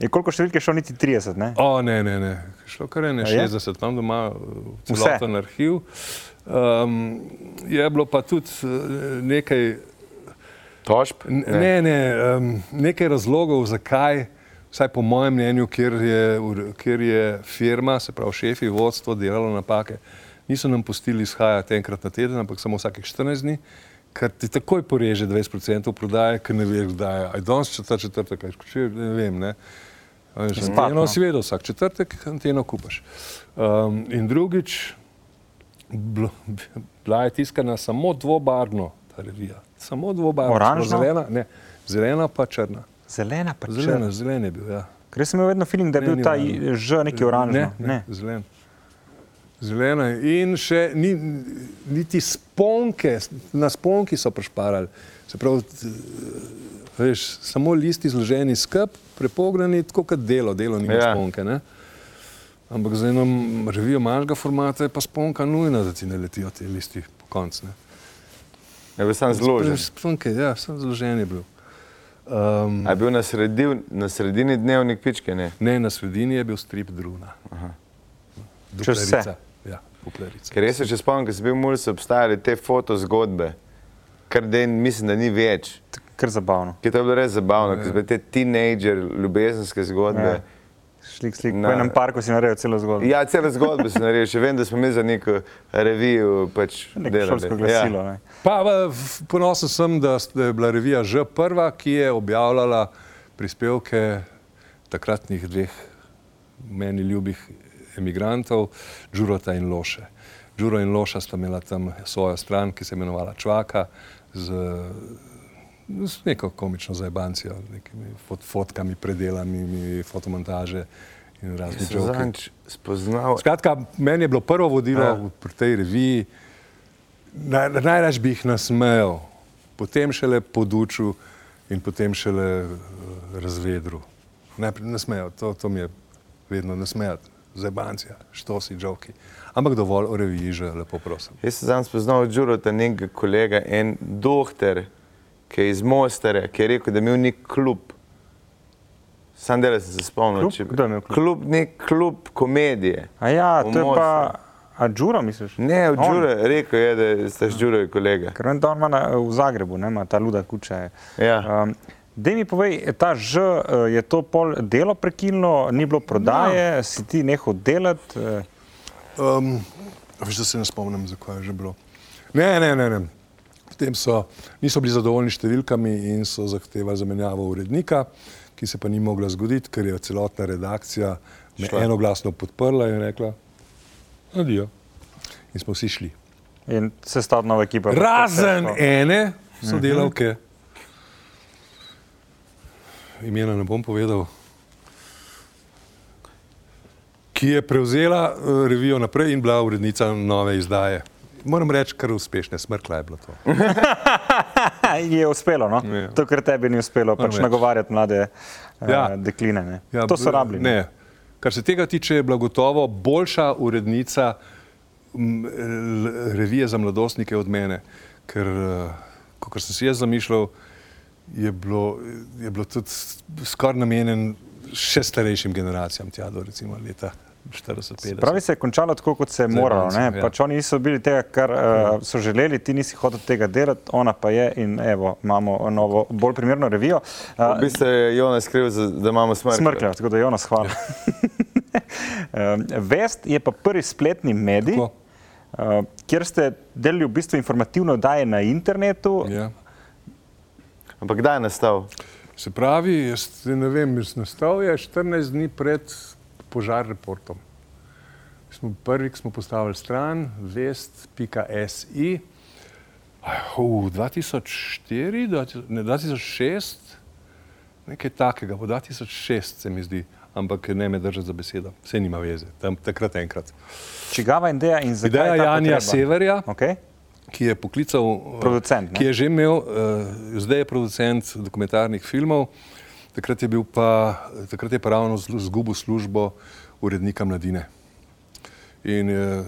In koliko številk je šlo, niti 30, ne? O, ne, ne, ne. Šlo kar je ne A je? 60, imam doma Vse? celoten arhiv. Um, je bilo pa tudi uh, nekaj, Tožb? n- ne, ne, um, nekaj razlogov, zakaj, vsaj po mojem mnenju, kjer je, kjer je firma, se pravi šefi, vodstvo delalo napake, niso nam pustili izhajati enkrat na teden, ampak samo vsakih 14 dni, ker ti takoj poreže 20% prodaje, ker ne veš, kdaj je. Aj danes četrta četrtek, aj skoči, ne vem, ne. Anteno no. si vedel, vsak četrtek anteno kupaš. Um, in drugič, blo- bila je tiskana samo dvobarvno, ta revija. Samo dvobarvno. Oranžno? Zelena, ne, zelena pa črna. Zelena pa Zelena, črna. zelen je bil, ja. Ker sem imel vedno feeling, da je Ne, bil ta oranžno. Ž neki oranžno. Ne, ne, zelen. Zelena in še ni, niti sponke, na sponki so prešparali. Se pravi, veš, samo listi zloženi skup, prepognani, tako kot delo, delo nima Ja. ja. sponke. Ne? Ampak za eno revijo manjšega formata je pa sponka nujna, da ti ne letijo ti listi po koncu. ne. Je bil sam zložen. Sponke, ja, sem zložen je bil. Um, A je bil na, sredi, na sredini dnevnik pičke? Ne. ne, na sredini je bil strip Druna. Duplerica. Ja, duplerica. Ker res se še spomnim, ko sem bil v Mulju, so obstajale te fotozgodbe, kar den, mislim, da ni več. Kar zabavno. Ki je to bilo res zabavno, ker so bile te teenager ljubezenske zgodbe. Ja. Slik, slik. Na- Po enem parku si naredil celo zgodbo. Ja, cele zgodbe sem naredil, še vem, da smo mi za neko revijo pač delali. šolsko glasilo. Ja. Ja. Pa v- v- ponosen sem, da da je bila revija že prva, ki je objavljala prispevke takratnih dveh meni ljubih emigrantov, Đurota in Loše. Đuro in Loša sta imela tam svojo stran, ki se je imenovala Čvaka, z, z neko komično zajbancijo, nekimi fot, fotkami, predelanimi, fotomontaže in razni Sem žoki. zadnjič spoznal, Skratka, meni je bilo prvo vodilo Ja. ja. pri tej reviji, naj, najraž bi jih nasmejal, potem šele podučil in potem šele uh, razvedru. Najprej nasmejal, to, to mi je vedno nasmejati, zebancija, štosi, žoki. Ampak dovolj o reviji že, lepo prosim. Jaz sem zadnjič spoznal od Đurota nekega kolega, en doktor, ki je iz Mostara, ki je rekel, da je imel nek klub. Sam del sem se spomnil. Klub? Kdo je imel klub? klub? Nek klub komedije. A ja, to je pa. Mostaru. A Đuro misliš? Ne, od On? Đure, rekel je, da ste Đure kolega. Ker vem, da on ima na, v Zagrebu, ne, ima ta luda kuča. Ja. Um, Dej mi povej, ta Ž, eh, je to pol delo prekinilo, ni bilo prodaje, no. si ti nehal delati? eh, Um, veš, da se ne spomnim, zakaj je že bilo. Ne, ne, ne. ne. Potem so, niso bili zadovoljni s številkami in so zahtevali zamenjavo urednika, ki se pa ni mogla zgoditi, ker je celotna redakcija me Šla. enoglasno podprla in rekla: Adijo. In smo vsi šli. In se stavlja nova ekipa. Razen ene sodelavke, imena ne bom povedal, ki je prevzela eh, revijo naprej in bila urednica nove izdaje. Moram reči, kar uspešne, smrkla je bilo to. [laughs] Je uspelo, no? Ja. to, kar tebi ni uspelo, pač reči. nagovarjati mlade ja. Ja. uh, dekline. Ne? Ja, to so rabili. Ne. Kar se tega tiče, je bila gotovo boljša urednica revije za mladostnike od mene, ker, kot sem si jaz zamišljal, je bilo, je bilo tudi skoraj namenjen še starejšim generacijam, tja do recimo leta 40-50. Pravi se je končalo tako, kot se je Zdaj moralo. Ne? ja. Pač oni niso bili tega, kar uh, so želeli, ti nisi hotel tega delati, ona pa je in evo, imamo novo, bolj primerno revijo. V Uh, bistvu je Jonas kriv, da imamo smrt. Smrklja, tako da Jonas hvala. Um, [laughs] Vest je pa prvi spletni medij, Tako. uh, kjer ste delali v bistvu informativno daje na internetu. Ja. Ampak kdaj je nastal? Se pravi, jaz ne vem, nastal je 14 dni pred požar reportom. Smo prvi, ki smo postavili stran, vest.si. V 2004, 2000 ne, 2006, nekaj takega, v 2006 se mi zdi, ampak ne me držati za besedo, vse nima veze, tam takrat enkrat. Čigava ideja in zakaj? Ideja Janja potreba? Severja, Okay. ki je poklical, eh, Producent, ne? ki je že imel, uh, zdaj je producent dokumentarnih filmov, takrat je bil pa, takrat je pa ravno izgubil službo urednika mladine. In je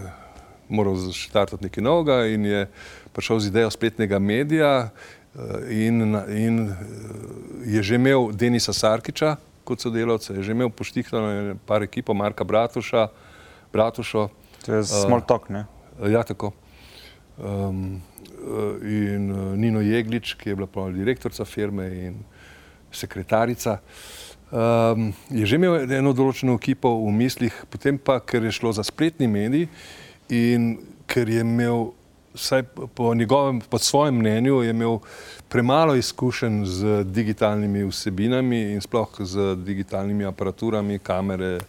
moral začrtati nekaj novega in je prišel z idejo spletnega medija eh, in, in eh, je že imel Denisa Sarkiča kot sodelavca, je že imel poštihtano par ekipo, Marka Bratuša, Bratušo, To je small talk. Ne? Ja, tako. Um, in Nino Jeglič, ki je bila pa direktorica firme in sekretarica, um, je že imel eno določeno ekipo v mislih, potem pa, ker je šlo za spletni medij in ker je imel, vsaj po njegovem, po svojem mnenju, je imel premalo izkušenj z digitalnimi vsebinami in sploh z digitalnimi aparaturami, kamere.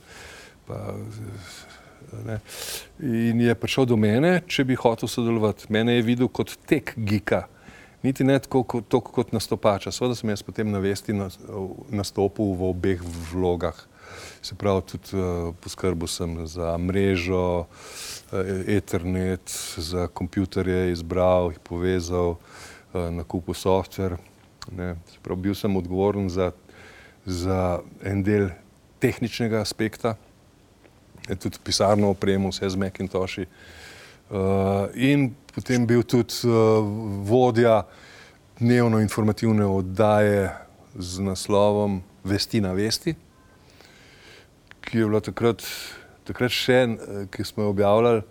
Pa, Ne. In je prišel do mene, če bi hotel sodelovati. Mene je videl kot tek gika, niti ne tako kot, tako kot nastopača. Seveda sem jaz potem na vesti nas- nastopil v obeh vlogah. Se pravi, tudi uh, poskrbel sem za mrežo, uh, Ethernet, za kompjuterje, izbral jih, povezal, uh, nakupil softver. Ne. Se pravi, bil sem odgovoren za, za en del tehničnega aspekta tudi pisarno opremo, vse z Macintoshi. Uh, in potem bil tudi uh, vodja dnevno informativne oddaje z naslovom Vesti na vesti, ki je bila takrat, takrat še, eh, ki smo jo objavljali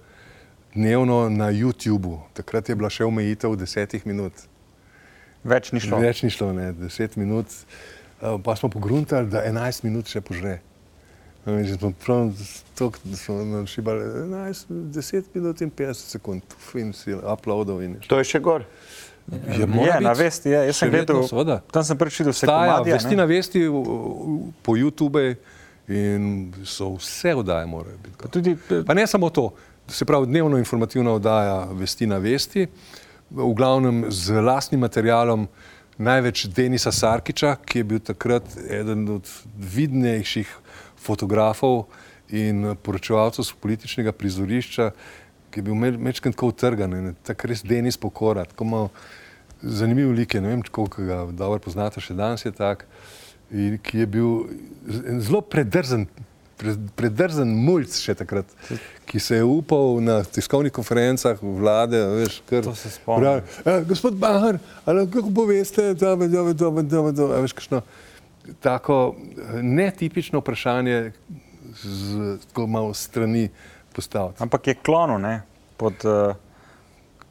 dnevno na YouTubu. Takrat je bila še omejitev desetih minut. Več ni šlo. Več ni šlo, ne, deset minut. Uh, pa smo pogruntali, da 11 minut še požre. Že smo prav tako, da smo našibali 11, 10 minut in 50 sekund, Uf, in si uploadal in je. To je še gor. Je, Je, na vesti je. Jaz sem gledal, seveda. tam sem videl vse Staja, komadije, vesti ne. na vesti po YouTube in so vse oddaje morajo biti. gor. Tudi, eh, Pa ne samo to, se pravi dnevno informativna oddaja Vesti na vesti, v glavnem z lastnim materialom, največ Denisa Sarkiča, ki je bil takrat eden od vidnejših fotografov in poročevalcev z političnega prizorišča, ki je bil mečkrat tako utrgan in tako res Denis pokora, tako malo zanimiv lik je, ne vem, koliko ga dobro poznate, še danes je tak, in ki je bil zelo predrzen, pre- predrzen mulj še takrat, ki se je upal na tiskovnih konferencah vlade, veš, kar. To se spomnim. "Eh, Gospod Bahar, ali kako poveste, da je to, da je to, da je to, tako eh, netipično vprašanje z tako malo strani postaviti. ampak je klonu ne, pod uh,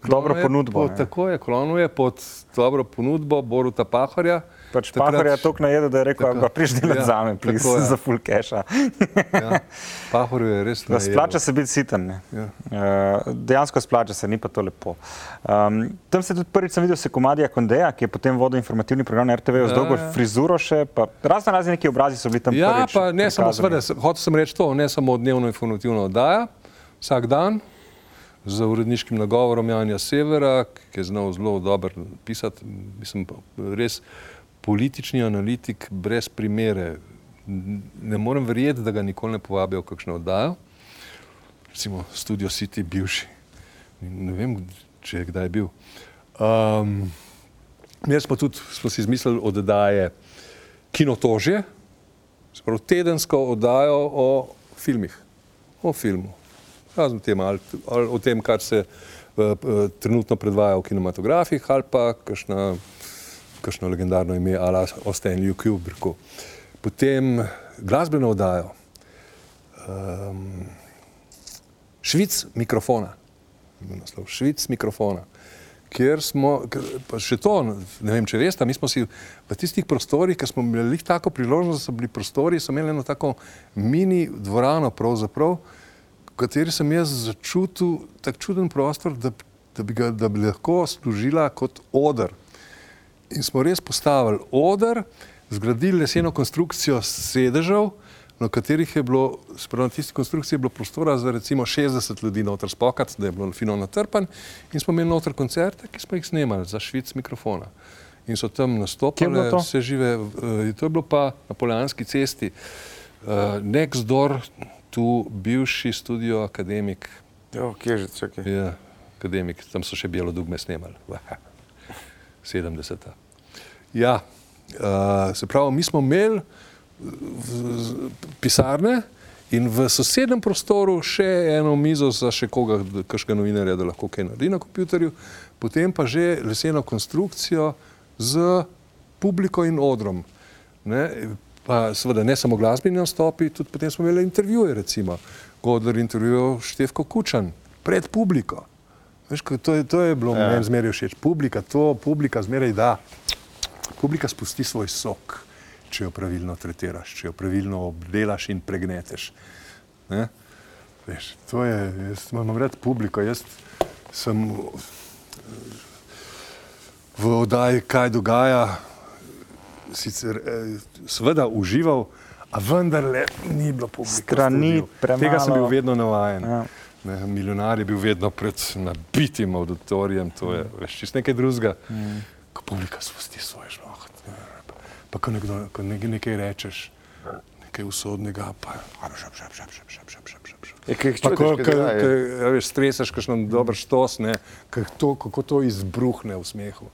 dobro je ponudbo. Pod, ne. tako je, klonil je pod dobro ponudbo Boruta Pahorja. Pač Takrat- Pahor je toliko najedel, da je rekel, Tako. da priš delati Ja, za me, plis, tako je. za full cache. Ja, Pahor je res najedel. splača se biti siten. ne. Ja. Uh, dejansko splača se, ni pa to lepo. Um, tam se tudi prvič sem videl se komadija Kondeja, ki je potem vodil informativni program na RTV, z Ja, dolgo ja. frizuro še, pa razno razni neki obrazi so bili tam Ja, prvič pa ne samo, prikazani. seveda, hotel sem reči to, ne samo dnevno informativna oddaja, vsak dan z uredniškim nagovorom Janja Severa, ki je znal zelo dobro pisati, mislim, res politični analitik brez primere. Ne morem verjeti, da ga nikoli ne povabijo v kakšno oddajo, recimo Studio City, bivši. Ne vem, če je kdaj bil. Um, Jaz smo tudi smo si izmislili oddaje Kinotožje, pravi tedensko oddajo o filmih, o filmu. Razen tem, ali, ali o tem, kar se uh, uh, trenutno predvaja v kinematografih, ali pa kakšna, kakšno legendarno ime, ali o Stanleyju Kubricku. Potem glasbeno oddajo, um, Švic mikrofona. Naslov, Švic mikrofona. Ker smo, pa še to, ne vem, če veste, mi smo si v tistih prostorih, ker smo imeli tako priložnost, da so bili prostori, so imeli eno tako mini dvorano, pravzaprav, v kateri sem jaz začutil tak čuden prostor, da, da, bi ga, da bi lahko služila kot odr. In smo res postavili odr, zgradili leseno konstrukcijo sedežev, na katerih je bilo, spravo na tisti konstrukciji, bilo prostora za recimo 60 ljudi noter spokat, da je bilo fino natrpan in smo imeli noter koncerte, ki smo jih snemali za švic mikrofona. In so tam nastopili vse žive, uh, to je bilo pa na Poljanski cesti, uh, next door, tu bivši studio akademik. Jo, kje že, čakaj. Ja, akademik, tam so še Bielo dugme snemali, 70. Ja, uh, se pravi, mi smo imeli pisarne in v sosednjem prostoru še eno mizo za še koga, kakšnega novinarja, da lahko kaj naredi na kompjuterju, potem pa že leseno konstrukcijo z publiko in odrom. Ne? Pa seveda ne samo glasbeni nastopi, tudi potem smo imeli intervjuje, recimo Godler intervjuval Števko Kučan pred publiko. Veš, to, je, to je bilo ja. meni zmeraj všeč. Publika, to publika zmeraj da. Publika spusti svoj sok če jo pravilno tretiraš, če jo pravilno obdelaš in pregneteš. Ne? Veš, to je, jaz imam rad publiko, jaz sem v oddaji, kaj dogaja, sicer eh, seveda užival, a vendarle ni bilo publike. Strani premalo. Tega sem bil vedno navajen. Ja. Ne, milijonar je bil vedno pred nabitim auditorijem, to je mm. čisto nekaj drugega. Mm. Ko publika spusti svoj žloh pa ko, nekdo, ko nekaj, nekaj rečeš, nekaj usodnega, pa šap, šap, šap, šap, šap, šap, šap, šap. Je, kaj pa ko, ko, ko, veš, stresaš, kakšno dober štos, ne, to, kako to izbruhne v smehu.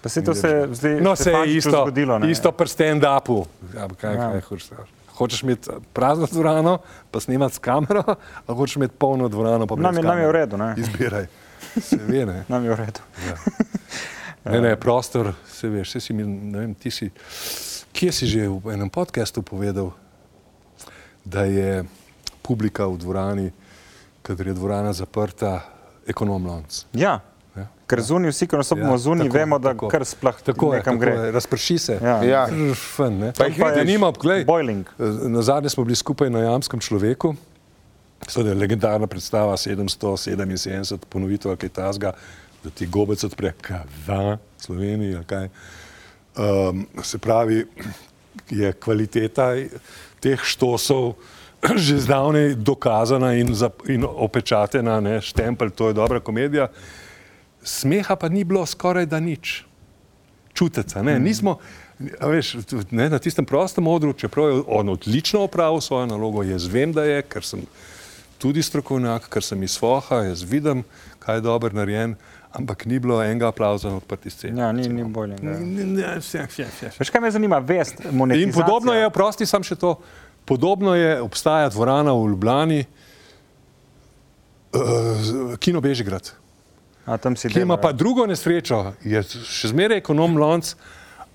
Pa se to se zdaj no, se je isto, zgodilo. Ne? Isto pri stand-upu. Ja, kaj, ja. kaj hočeš? Hočeš imeti prazno dvorano, pa snimati s kamero, ali hočeš imeti polno dvorano, pa nam je, nam je v redu. Ne? Izbiraj. Se ve, ne? nam je v redu. Ja. [laughs] Ne, ne, prostor, se veš, se si mi, ne vem, ti si, kje si že v enem podkastu povedal, da je publika v dvorani, kadar je dvorana zaprta, ekonom lonc. Ja. Ja. Ker zunaj, vsi, ki nas obmo ja, zunaj, vemo, da tako, kar sploh tako nekam tako gre. Je, razprši se. Ja. Ja. Fun, ne? Pa jih vidi, nima, gledaj. Boiling. Na zadnje smo bili skupaj na jamskem človeku. Seveda je legendarna predstava 777 ponovitev, kaj tasga da ti gobec odpre, kaj v Sloveniji. Um, se pravi, je kvaliteta teh štosov [clears throat] že zdavnaj dokazana in, za, in opečatena, ne, štempelj, to je dobra komedija. Smeha pa ni bilo skoraj da nič. Čuteca, ne, mm. nismo, veš, ne, na tistem prostem odru, čeprav je on odlično opravil svojo nalogo, jaz vem, da je, ker sem tudi strokovnjak, ker sem iz Foha, jaz vidim, kaj je dobro narejen, ampak ni bilo enega aplauza na odprti sceni. Ja, ni, ni bolje. Ja. Veš, kaj me zanima, vest, monetizacija. In podobno je, prosti sam še to, podobno je, obstaja dvorana v Ljubljani, uh, Kino Bežigrad. A tam si ki ima pa drugo nesrečo, je še zmeraj ekonom lonc,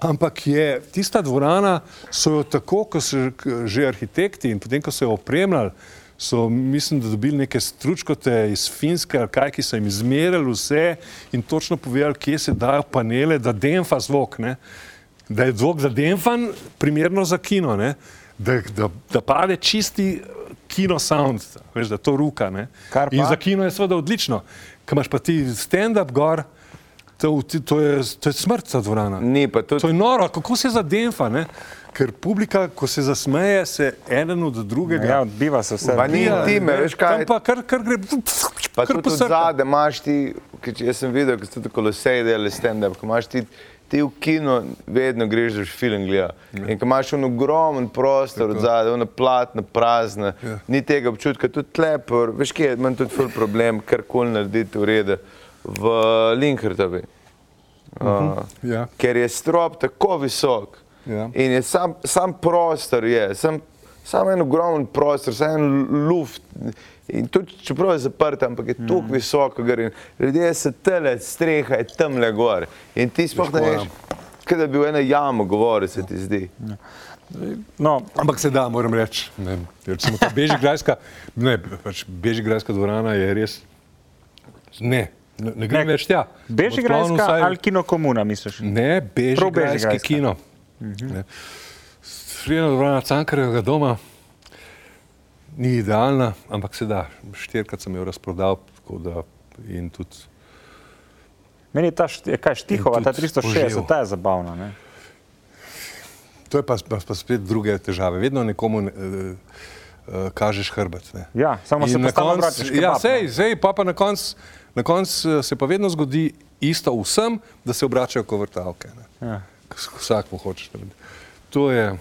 ampak je tista dvorana, so jo tako, ko so že arhitekti in potem, ko so jo opremljali, so, mislim, da dobili neke stručkote iz Finske, ali kaj, ki so jim izmerili vse in točno povedali, kje se dajo panele, da denfa zvok, ne? da je zvok za denfan primerno za kino, da, da, da pade čisti kino sound, veš, da to ruka. In za kino je seveda odlično. Kaj imaš pa ti stand-up gor, to, to, je, to je smrt za dvorana. Ni, tudi... To je noro, kako se za denfa, ne? Ker publika, ko se zasmeje, se eden od drugega. Ja, odbiva se vse. Pa ni intime, veš kaj. Pa kar, kar gre. Pa kar tudi zadaj imaš ti, jaz sem videl, ko ste tako kolosej delali stand-up, ko imaš ti, ti v kino vedno greš, da film gleda. Ja. In ko imaš un ogromen prostor od zadaj, una platna, prazna, ja. ni tega občutka, tudi tlepor, veš kje, imam tudi ful problem, kar kol narediti v redu v Linkertovi. Uh, uh -huh. ja. Ker je strop tako visok, Ja. In je sam, sam prostor, je, sam, sam en ogromen prostor, sam en luft. In tudi, čeprav je zaprt, ampak je mm. tako visoko, gre. ljudje se tele, streha je tam le gor. In ti sploh ne veš, kaj da bi v eno jamo govoril, se ti zdi. Ja. No, Ampak se da, moram reči. Ne, recimo Bežigrajska, ne, pač Bežigrajska dvorana je res. Ne, ne, ne gre Ne, več tja. Bežigrajska vsaj- ali kino komuna, misliš? Ne, Bežigrajski kino. Ne. Srednja dvorana Cankarjevega doma ni idealna, ampak se da. Štirikrat sem jo razprodal, tako da in tudi Meni je ta, kaj, Štihova, ta tudi 360, poživel. ta je zabavna. Ne? To je pa, pa, pa spet druge težave. Vedno nekomu ne, uh, uh, kažeš hrbet. Ne. Ja, samo In se na koncu- Ja, sej, sej, pa, pa na koncu na konc se pa vedno zgodi isto vsem, da se obračajo kot vrtavke. Ja. Vsak mu hočeš. narediti. To je,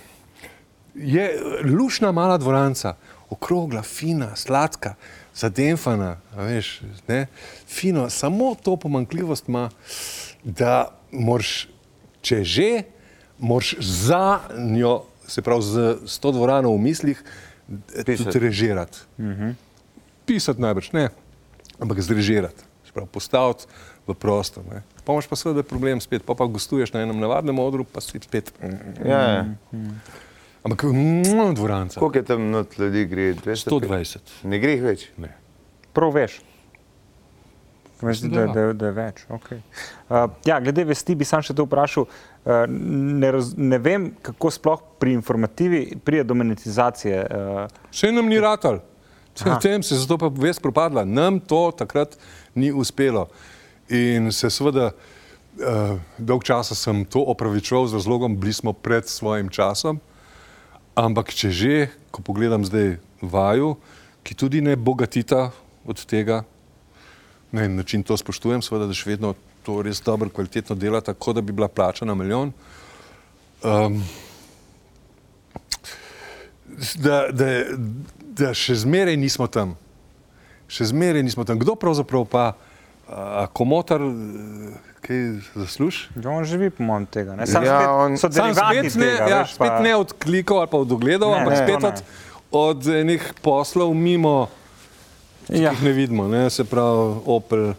je lušna mala dvoranca, okrogla, fina, sladka, zademfana, a veš, ne, fino, samo to pomankljivost ima, da moraš, če že, moraš za njo, se pravi z, s to dvorano v mislih, Pisati. tudi režirati. Pisati najbrž ne, ampak zrežirati, se pravi postaviti v prostor. Ne. Pa imaš pa seveda problem spet, pa pa gostuješ na enem navadnem odru, pa si spet. Ja, ja. Ampak mm, dvoranca. Koliko je tam not ljudi gre? 200? 120. Ne gre jih več. Ne. Prav veš. Veš, da, da da, je več. Okay. Uh, ja, glede vesti bi sam še to vprašal. Uh, ne, raz, ne vem, kako sploh pri informativi prije do monetizacije. Uh, Še nam ni ratal. Aha. Tem se je zato pa vest propadla. Nam to takrat ni uspelo. In se seveda uh, dolg časa sem to opravičeval z razlogom, bili smo pred svojim časom. Ampak če že, ko pogledam zdaj vaju, ki tudi ne bogatita od tega, na en način to spoštujem, seveda, da še vedno to res dobro, kvalitetno dela, tako da bi bila plača na milijon. Um, da, da, da še zmeraj nismo tam. Še zmeraj nismo tam. Kdo pravzaprav pa, a, komotar, eh, kaj zasluži? ja, on živi, po mojem, tega. Ne? Sam Ja, spet, on- Sam spet ne, tega, ja, veš, spet pa- ne od klikov ali pa od ogledov, Ne, ampak ne, spet to od, od enih poslov mimo, ki Ja. jih ne vidimo. Ne? Se pravi, Opel.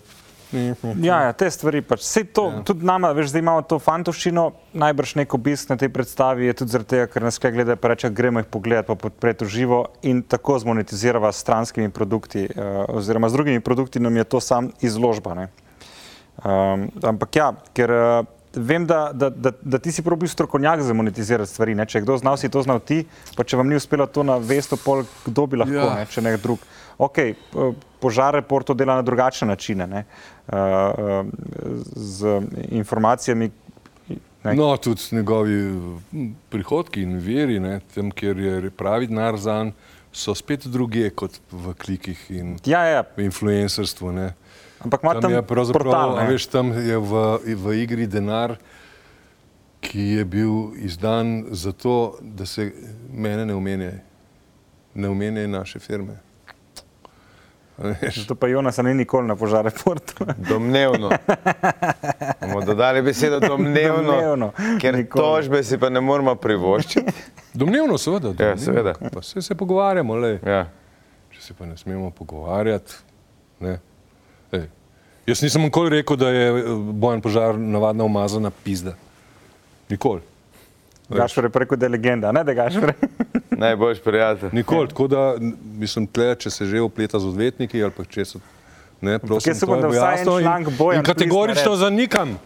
Ja, ja, te stvari pač. Vse to, ja. tudi nama, veš, zdaj imamo to fantoščino, najbrž nek obisk na tej predstavi je tudi zaradi tega, ker nas kaj gledajo, pa reče, gremo jih pogledati, pa podpreti v živo in tako zmonetizirava s stranskimi produkti, uh, oziroma z drugimi produkti nam je to sam izložba. Ne? Um, ampak ja, ker uh, vem, da, da, da, da ti si prav bil strokovnjak za monetizirati stvari. Ne? Če je kdo znal, si to znal ti, pa če vam ni uspelo to na vesto, pol, kdo bi lahko, Ja. ne? če ne drug. Ok, požar report to dela na drugačne načine, ne? Uh, uh, z informacijami. Ne. No, tudi njegovi hm, prihodki in veri, ne, tam, kjer je pravi denar za njega, so spet druge kot v klikih in Ja, ja, v influencerstvu. Ne. Ampak ima Tam tam je pravzaprav, portal. ne. veš, tam je v, v igri denar, ki je bil izdan zato, da se mene ne omenja, ne omenja naše firme. Zato pa Jonas ni nikoli na požar reportu. Domnevno. Bomo dodali besedo domnevno, Domnevno. ker Nikoli. tožbe si pa ne moramo privoščiti. Domnevno, seveda. Domnevno. seveda. Pa vse se pogovarjamo, lej. Ja. če se pa ne smemo pogovarjati. Ne. Ej. Jaz nisem nikoli rekel, da je eh, bojen požar navadna umazana pizda. Nikoli. Gašpor je rekel, da je legenda, ne da Gašpor. [laughs] Najboljši prijatelj. Nikoli. Tako da mislim, tle, če se že opleta z odvetniki ali pa če so. Ne, prosim, jaz to je da bo vsaj en članek Bojan In kategorično zanikam,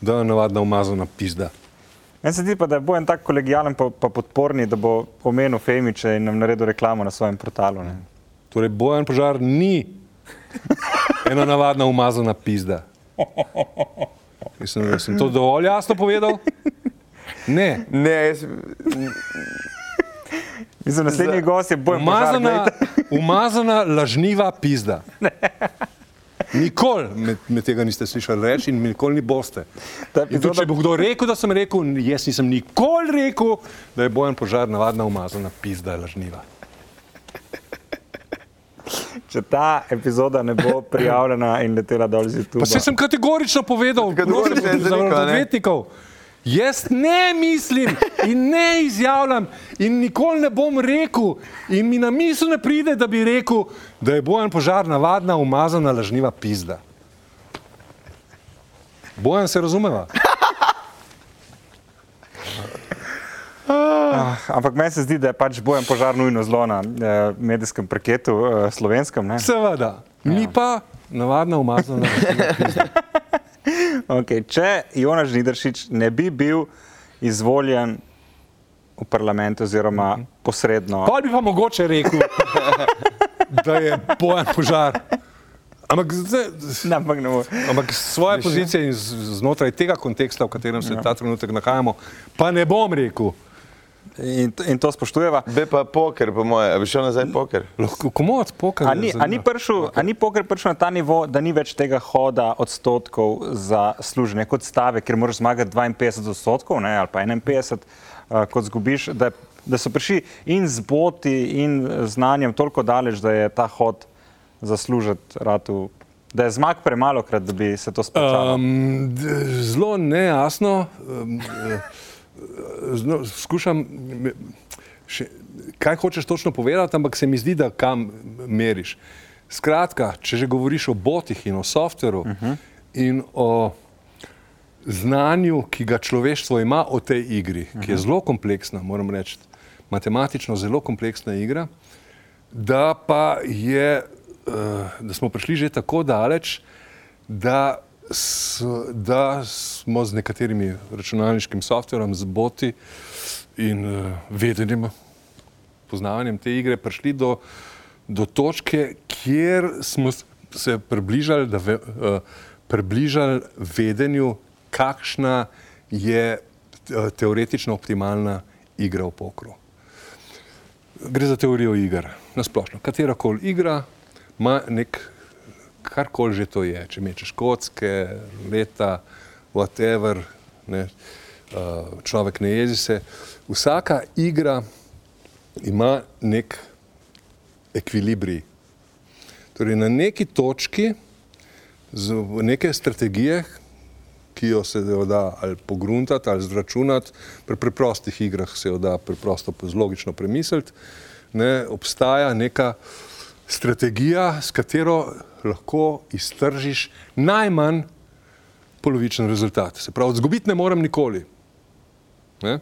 da je navadna umazana pizda. Meni se zdi pa, da je bojen tako kolegijalen pa, pa podporni, da bo omenil Femiče in nam naredil reklamo na svojem portalu. Ne. Torej, bojen požar ni ena navadna umazana pizda. Mislim, da sem to dovolj jasno povedal. Ne. Ne, jaz, Mislim, naslednji gost je požar. Umazana, umazana lažniva pizda. Nikoli me, me tega niste slišali reči in nikoli ni boste. In tudi, epizoda- če bo kdo rekel, da sem rekel, jaz nisem nikoli rekel, da je bojen požar navadna umazana pizda lažniva. Če ta epizoda ne bo prijavljena in letela dol z YouTube. Pa se sem kategorično povedal, prosim, za zanikal, ne? odvetnikov. Jaz ne mislim in ne izjavljam in nikoli ne bom rekel in mi na misel ne pride, da bi rekel, da je bojen požar navadna umazana lažniva pizda. Bojan se razumeva. Ah, ampak meni se zdi, da je pač bojem požar nujno zlo na eh, medijskem parketu, eh, slovenskem. Ne? Seveda, mi Ja. pa navadno umazano. [laughs] Okay, če Jonaš Žnidaršič ne bi bil izvoljen v parlament oziroma posredno. Pa bi pa mogoče rekel, [laughs] da je bojan požar. Ampak, zdaj, Ne, ampak svoje pozicije in znotraj tega konteksta, v katerem se ta trenutek nahajamo, pa ne bom rekel. In, in to spoštujeva. Bi pa poker, po moje, a bi šel nazaj poker. Lahko komod pokaže. A ni, a ni, prišel, a ni poker prišel na ta nivo, da ni več tega hoda odstotkov za služenje kot stave, ker moraš zmagati 52 odstotkov ne, ali pa 51, uh, kot zgubiš, da, da so prišli in z boti in znanjem toliko daleč, da je ta hod zaslužiti ratu, da je zmag premalo krat, da bi se to splačalo. Um, zelo nejasno. Um, eh, zno, skušam, še, kaj hočeš točno povedati, ampak se mi zdi, da kam meriš. Skratka, če že govoriš o botih in o softveru uh -huh. in o znanju, ki ga človeštvo ima o tej igri, uh -huh. ki je zelo kompleksna, moram reči, matematično zelo kompleksna igra, da pa je, uh, da smo prišli že tako daleč, da, s, da smo z nekaterimi računalniškim softverom, z boti in uh, vedenjem, poznavanjem te igre prišli do, do točke, kjer smo se približali, da ve, uh, približali vedenju, kakšna je eh, teoretično optimalna igra v pokru. Gre za teorijo iger, nasplošno. Katera koli igra ima nek, karkoli že to je, če mečeš kocke, leta, whatever, ne, uh, človek ne jezi se. Vsaka igra ima nek ekvilibrij. Torej, na neki točki, z neke strategije, ki jo se jo da ali pogruntati ali zračunati, pri preprostih igrah se jo da preprosto logično premisliti, ne, obstaja neka strategija, s katero lahko iztržiš najmanj polovičen rezultat. Se pravi, zgubiti ne morem nikoli. Ne.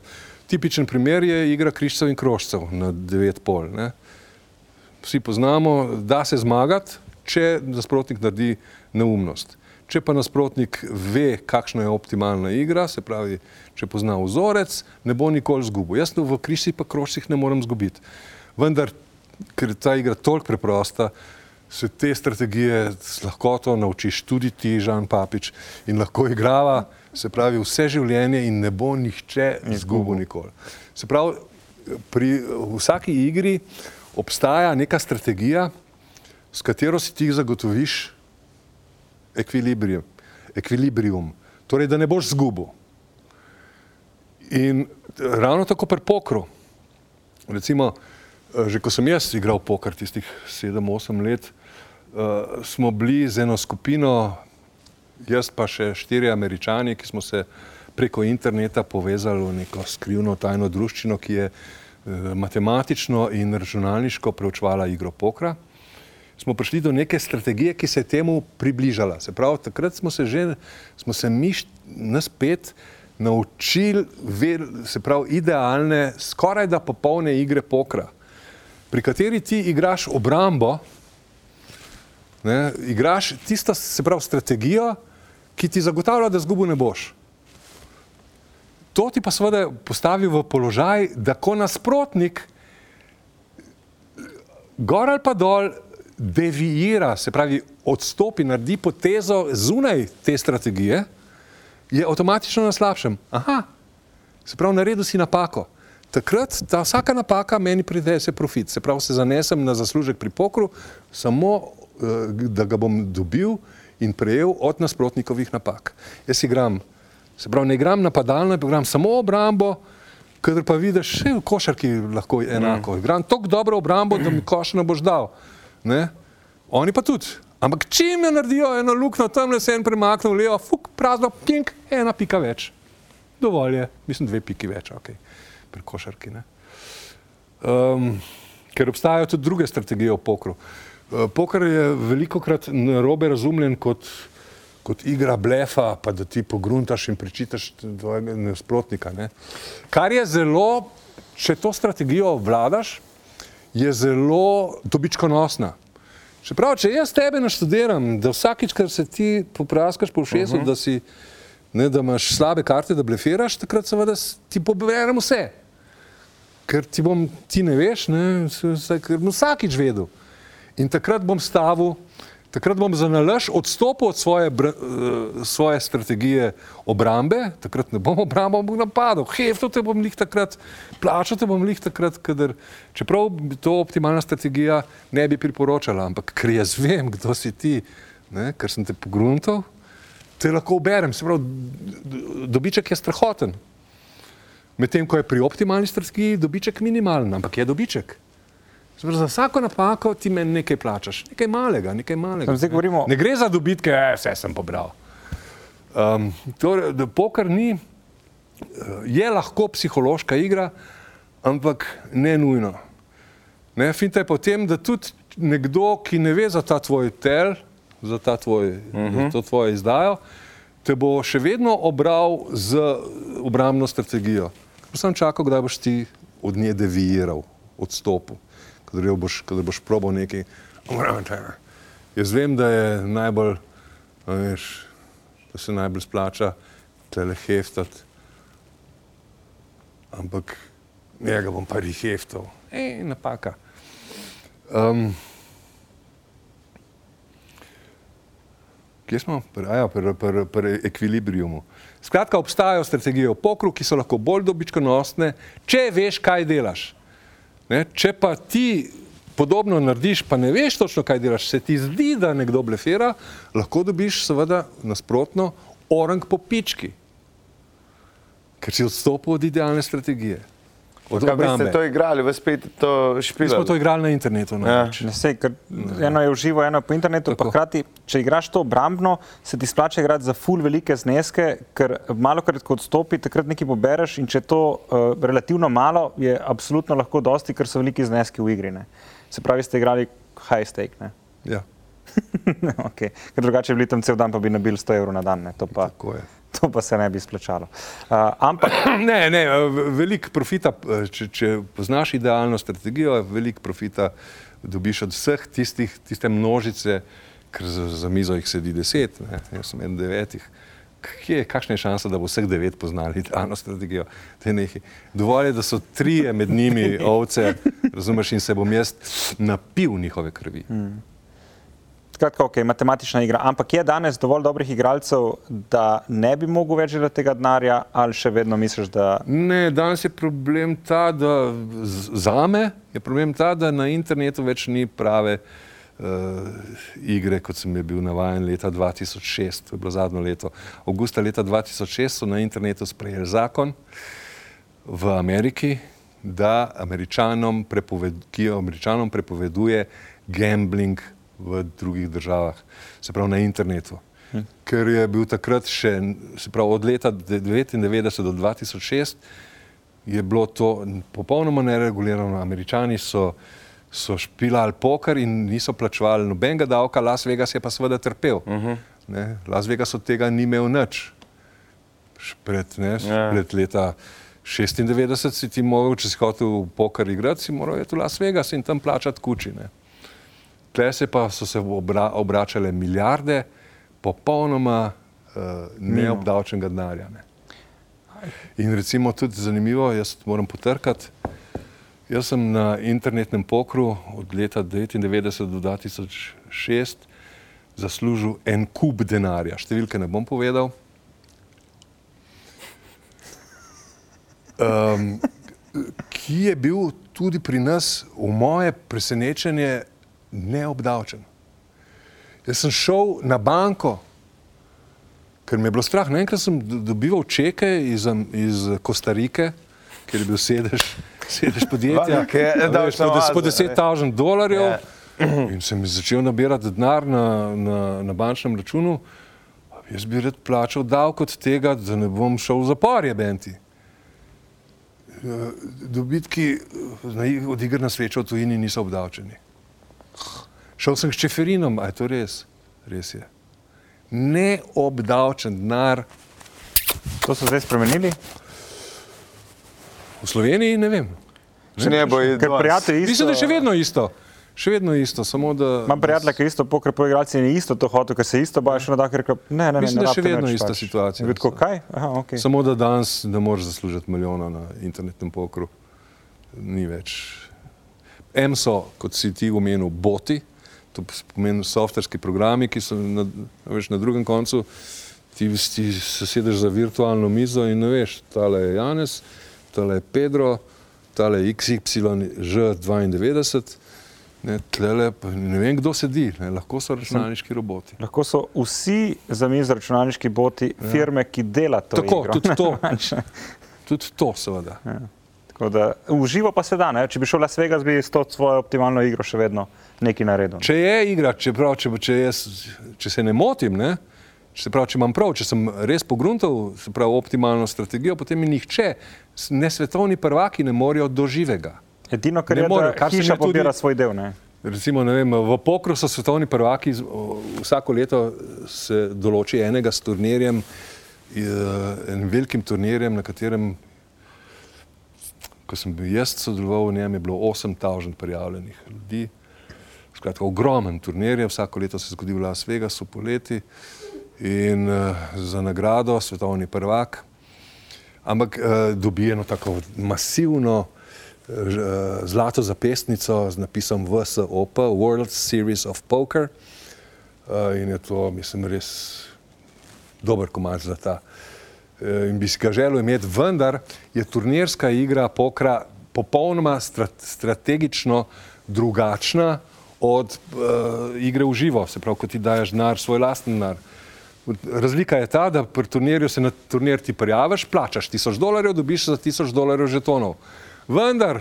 Tipičen primer je igra križcev in krožcev na 9,5. ne. Vsi poznamo, da se zmagati, če nasprotnik naredi neumnost. Če pa nasprotnik ve, kakšna je optimalna igra, se pravi, če pozna vzorec, ne bo nikoli zgubil. Jaz v križcih pa krožcih ne morem zgubiti. Vendar, ker je ta igra toliko preprosta, se te strategije z lahkoto naučiš tudi ti, Žan Papič, in lahko igrava, se pravi, vse življenje in ne bo nihče izgubil nikoli. Se pravi, pri vsaki igri obstaja neka strategija, s katero si ti zagotoviš ekvilibrium, ekvilibrium. torej da ne boš zgubil. In ravno tako pri pokru. Recimo, že ko sem jaz igral poker tistih 7-8 let, uh, smo bili z eno skupino, jaz pa še štiri američani, ki smo se preko interneta povezali v neko skrivno tajno druščino, ki je uh, matematično in računalniško preučevala igro pokra. Smo prišli do neke strategije, ki se je temu približala. Se pravi, takrat smo se že, smo se mi nas pet naučili, se pravi, idealne, skoraj da popolne igre pokra, pri kateri ti igraš obrambo, ne, igraš tisto, se pravi, strategijo, ki ti zagotavlja, da zgubo ne boš. To ti pa seveda postavi v položaj, da ko nasprotnik gor ali pa dol devijira, se pravi, odstopi, naredi potezo zunaj te strategije, je avtomatično na slabšem. Aha, se pravi, naredil si napako. Takrat ta vsaka napaka meni prinese profit, se pravi, se zanesem na zaslužek pri pokru, samo eh, da ga bom dobil in prejel od nasprotnikovih napak. Jaz igram, se pravi, ne igram napadalno, igram samo obrambo, kadar pa vidiš, še v košarki lahko je enako. Igram tako dobro obrambo, da mi koš ne boš dal. Ne? Oni pa tudi. Ampak čim je naredijo eno luknjo, tam le se en premaknil levo, fuk, prazno, pink, ena pika več. Dovolj je, mislim, dve piki več, ok, pri košarki. Ne? Um, ker obstajajo tudi druge strategije v pokru. Uh, poker je veliko krat narobe razumljen kot, kot igra blefa, pa da ti pogruntaš in prečitaš tvojega nasprotnika. Ne? Kar je zelo če to strategijo vladaš, je zelo dobičkonosna. Čeprav, če jaz tebe naštudiram, da vsakič, kar se ti popraskaš po ušesu, uh -huh. da, si, ne, da imaš slabe karte, da blefiraš, takrat seveda ti poberem vse. Ker ti, bom, ti ne veš, ne, ker bom vsakič vedel. In takrat bom stavil, takrat bom za nalaž odstopil od svoje, br, uh, svoje strategije obrambe, takrat ne bom obrambal, bom napadal, hefto te bom lih takrat, plačal te bom lih takrat, kadar, čeprav bi to optimalna strategija ne bi priporočala, ampak ker jaz vem, kdo si ti, ne, ker sem te pogruntal, te lahko uberem, se pravi, dobiček je strahoten. Medtem ko je pri optimalni strategiji dobiček minimalen, ampak je dobiček. Za vsako napako ti meni nekaj plačaš, nekaj malega, nekaj malega. Govorimo... Ne gre za dobitke, e, vse sem pobral. Um, torej, poker ni, eh, je lahko psihološka igra, ampak ne nujno. Ne, Finta je potem, da tudi nekdo, ki ne ve za ta tvoj tel, za, ta tvoj, uh -huh. za mhm. to tvoje izdajo, te bo še vedno obral z obrambno strategijo. Sem čakal, kdaj boš ti od nje devijiral, odstopil kadar boš, kadar boš probal nekaj. Jaz vem, da je najbolj, veš, da se najbolj splača teleheftati, ampak njega bom pa reheftal. Ej, napaka. Um, Kje smo? Ja, pri, pri, pri ekvilibrijumu. Skratka, obstajajo strategije v pokru, ki so lahko bolj dobičkonosne, če veš, kaj delaš. Ne? Če pa ti podobno narediš, pa ne veš točno, kaj delaš, se ti zdi, da nekdo blefira, lahko dobiš seveda nasprotno orang po pički, ker si odstopil od idealne strategije. Kaj ste to igrali, vas spet to špili? Mi smo to igrali na internetu. No, ja. Sej, ker, eno je uživo, eno po internetu, Tako. pa hkrati, če igraš to obrambno, se ti splača igrati za full velike zneske, ker malo krat, ko odstopi, takrat nekaj pobereš in če je to uh, relativno malo, je absolutno lahko dosti, ker so veliki zneski v igri. Ne. Se pravi, ste igrali high stake. Ne? Ja. [laughs] okay. Ker drugače bi bili tam cel dan, pa bi nabili 100 evrov na dan. Ne. To pa. Tako je to pa se ne bi splačalo. Uh, ampak... [clears throat] Ne, ne, veliko profita, če, če poznaš idealno strategijo, veliko profita dobiš od vseh tistih, tiste množice, ker za, za mizo jih sedi deset, ne, jaz sem en devetih. Kje, kakšna je šansa, da bo vseh devet poznali idealno strategijo? Dovolj je, da so trije med njimi ovce, razumeš, in se bom jaz napil njihove krvi. Hmm. Skratka, ok, matematična igra. Ampak je danes dovolj dobrih igralcev, da ne bi mogel več delati tega denarja, ali še vedno misliš, da. Ne, danes je problem ta, da za me je problem ta, da na internetu več ni prave uh, igre, kot sem je bil navaden leta 2006. To je bilo zadnjo leto. Augusta leta 2006 so na internetu sprejeli zakon v Ameriki, da američanom, prepoved, ki američanom prepoveduje gambling v drugih državah, se pravi na internetu. Hm. Ker je bil takrat še, se pravi od leta 1999 do 2006, je bilo to popolnoma neregulirano. Američani so, so špilali poker in niso plačevali nobenega davka, Las Vegas je pa seveda trpel. Uh mhm. -huh. Las Vegas od tega ni imel nič. Pred, ne, ja. pred leta 96 si ti mogel, če si hotel poker igrati, si moral iti v Las Vegas in tam plačati kuči. Tle se pa so se obra, obračale milijarde popolnoma uh, neobdavčenega denarja. Ne. In recimo tudi zanimivo, jaz moram potrkati, jaz sem na internetnem pokru od leta 1999 do 2006 zaslužil en kup denarja. Številke ne bom povedal. Um, ki je bil tudi pri nas, v moje presenečenje, neobdavčen. Jaz sem šel na banko, ker me je bilo strah. Naenkrat sem dobival čeke iz, iz Kostarike, ker je bil sedež, sedež [laughs] podjetja, ki je dal po 10.000 dolarjev. Yeah. Ja. In sem začel nabirati denar na, na, na bančnem računu. Jaz bi rad plačal davek od tega, da ne bom šel v zapor, je benti. Dobitki od igr na srečo v tujini niso obdavčeni. Šel sem s čeferinom, a je to res? Res je. Neobdavčen denar. To so zdaj spremenili? V Sloveniji ne vem. Če ne bo Ker prijatelj isto. Mislim, da je še vedno isto. Še vedno isto, samo da. Imam prijatelja, ki je isto poker po igralci in je isto to hotel, ker se isto bojiš na tak, rekel, ne, ne, ne. Mislim, ne da je še vedno ista pač. situacija. Vidko, kaj? Aha, okay. Samo da danes ne moreš zaslužiti milijona na internetnem pokru. Ni več. M so, kot si ti omenil, boti, to pomeni softverski programi, ki so na, veš, na drugem koncu. Ti, ti se sedeš za virtualno mizo in ne veš, tale je Janez, tale je Pedro, tale je XYŽ92. Ne, tlele, pa ne vem, kdo sedi, ne, lahko so računalniški roboti. Lahko so vsi za mizo računalniški boti firme, ki dela to. Tako, igro. tudi to. [laughs] Tudi to, seveda. Tako da, v živo pa se da, ne? če bi šel v Las Vegas, bi s to svojo optimalno igro še vedno nekaj naredil. Če je igra, če, prav, če, če, jaz, če se ne motim, ne, če, prav, če imam prav, če sem res pogruntal se pravi, optimalno strategijo, potem mi nihče, ne svetovni prvaki, ne morejo do živega. Edino, kar Ne je, more, da kar se mi hiša je tudi- pobira svoj del. Ne? Recimo, ne vem, v pokru so svetovni prvaki, vsako leto se določi enega s turnirjem, enim velikim turnirjem, na katerem, ko sem bil jaz sodeloval v njem, je bilo 8000 prijavljenih ljudi. Skratka, ogromen turnir je, vsako leto se zgodi v Las Vegasu poleti in uh, za nagrado svetovni prvak. Ampak uh, dobi eno tako masivno uh, zlato zapestnico z napisom VSOP, World Series of Poker. Uh, in je to, mislim, res dober komad za ta. Eh, In bi si ga želel imeti, vendar je turnirska igra pokra popolnoma strat, strategično drugačna od uh, igre v živo, se pravi, ko ti daješ denar, svoj lasten denar. Razlika je ta, da pri turnirju se na turnir ti prijaviš, plačaš tisoč dolarjev, dobiš za tisoč dolarjev žetonov. Vendar,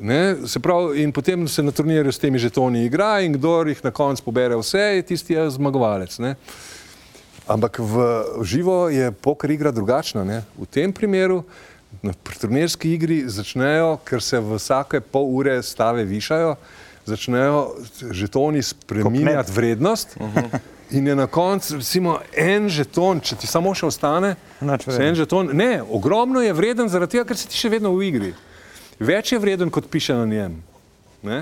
ne, se pravi, in potem se na turnirju s temi žetoni igra in kdo jih na koncu pobere vse, je tisti je zmagovalec. Ne. Ampak v živo je poker igra drugačna. Ne. V tem primeru na turnirski igri začnejo, ker se vsake pol ure stave višajo, začnejo žetoni spreminjati vrednost. In je na koncu, recimo, en žeton, če ti samo še ostane, en žeton, ne, ogromno je vreden zaradi tega, ker si ti še vedno v igri. Več je vreden, kot piše na njem. Ne?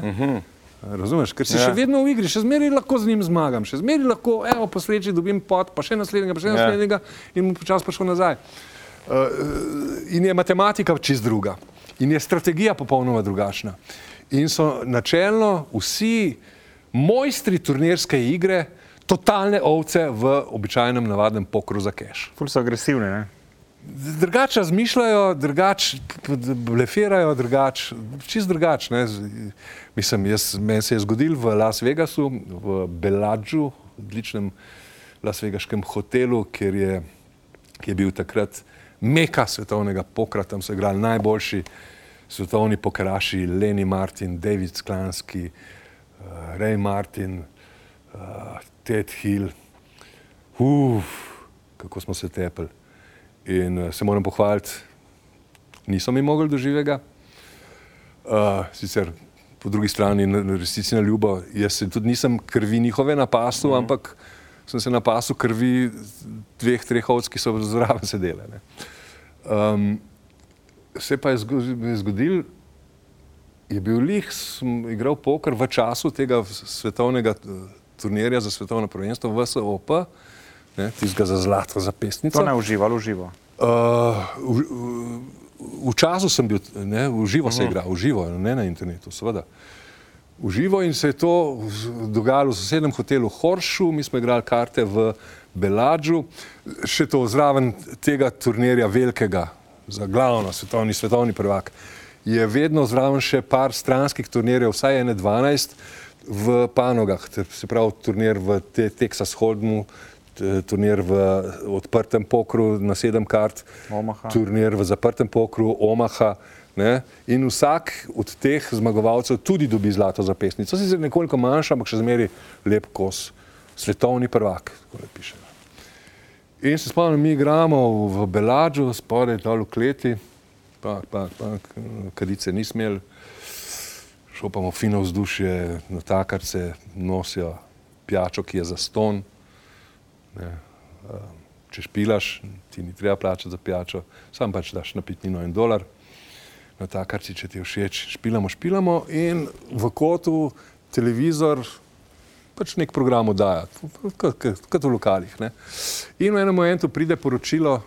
Razumeš, ker si ja. Ja. še vedno v igri, še zmeraj lahko z njim zmagam, še zmeraj lahko, evo, po sreči dobim pot, pa še naslednjega, pa še Ja. naslednjega in mu počasi prišel nazaj. Uh, in je matematika čist druga. In je strategija popolnoma drugačna. In so načelno vsi mojstri turnirske igre totalne ovce v običajnem navadnem pokru za keš. Ful so agresivni. Ne? Drugače razmišljajo, drugače blefirajo, drugače, čist drugače. Mislim, jaz, meni se je zgodil v Las Vegasu, v Beladžu, odličnem lasvegaškem hotelu, kjer je, ki je bil takrat meka svetovnega pokra, tam so igrali najboljši svetovni pokeraši, Leni Martin, David Sklanski, uh, Ray Martin, uh, Ted Hill. Uf, kako smo se tepli. In uh, se moram pohvaliti, niso mi mogli do živega. Uh, sicer po drugi strani, resnici na ljubo, jaz se tudi nisem krvi njihove napasu, mm -hmm. ampak sem se napasu krvi dveh, treh ovc, ki so zraven sedele. ne. Um, se pa je zgo- je zgodil, je bil lih, sem igral poker v času tega svetovnega eh, turnirja za svetovno prvenstvo VSOP, ne, tistega za zlato zapestnico. To ne uživa, ali uživa. Uh, v, v, v času sem bil, ne, v živo se igra, v živo, ne na internetu, seveda. V živo in se je to dogajalo v sosednjem hotelu Horšu, mi smo igrali karte v Beladžu, še to zraven tega turnirja velikega, za glavno svetovni, svetovni prvak. Je vedno zraven še par stranskih turnirjev, vsaj ene 12 v panogah, se pravi turnir v te, Texas Hold'emu, t- turnir v odprtem pokru na sedem kart, Omaha. turnir v zaprtem pokru, Omaha. Ne? In vsak od teh zmagovalcev tudi dobi zlato zapestnico. Sicer nekoliko manjša, ampak še zmeraj lep kos, svetovni prvak. piše. In se spomnim, mi igramo v Beladžu, spodaj dol v kleti, pak, pak, pak, kadice ni smel, šopamo fino vzdušje, natakarce nosijo pijačo, ki je za ston. Ne. eh, Če špilaš, ti ni treba plačati za pijačo, sam pač daš napitnino en dolar. na ta karci, če ti je všeč, špilamo, špilamo in v kotu televizor pač nek program oddaja, kot v lokalih. Ne. In v enem momentu pride poročilo,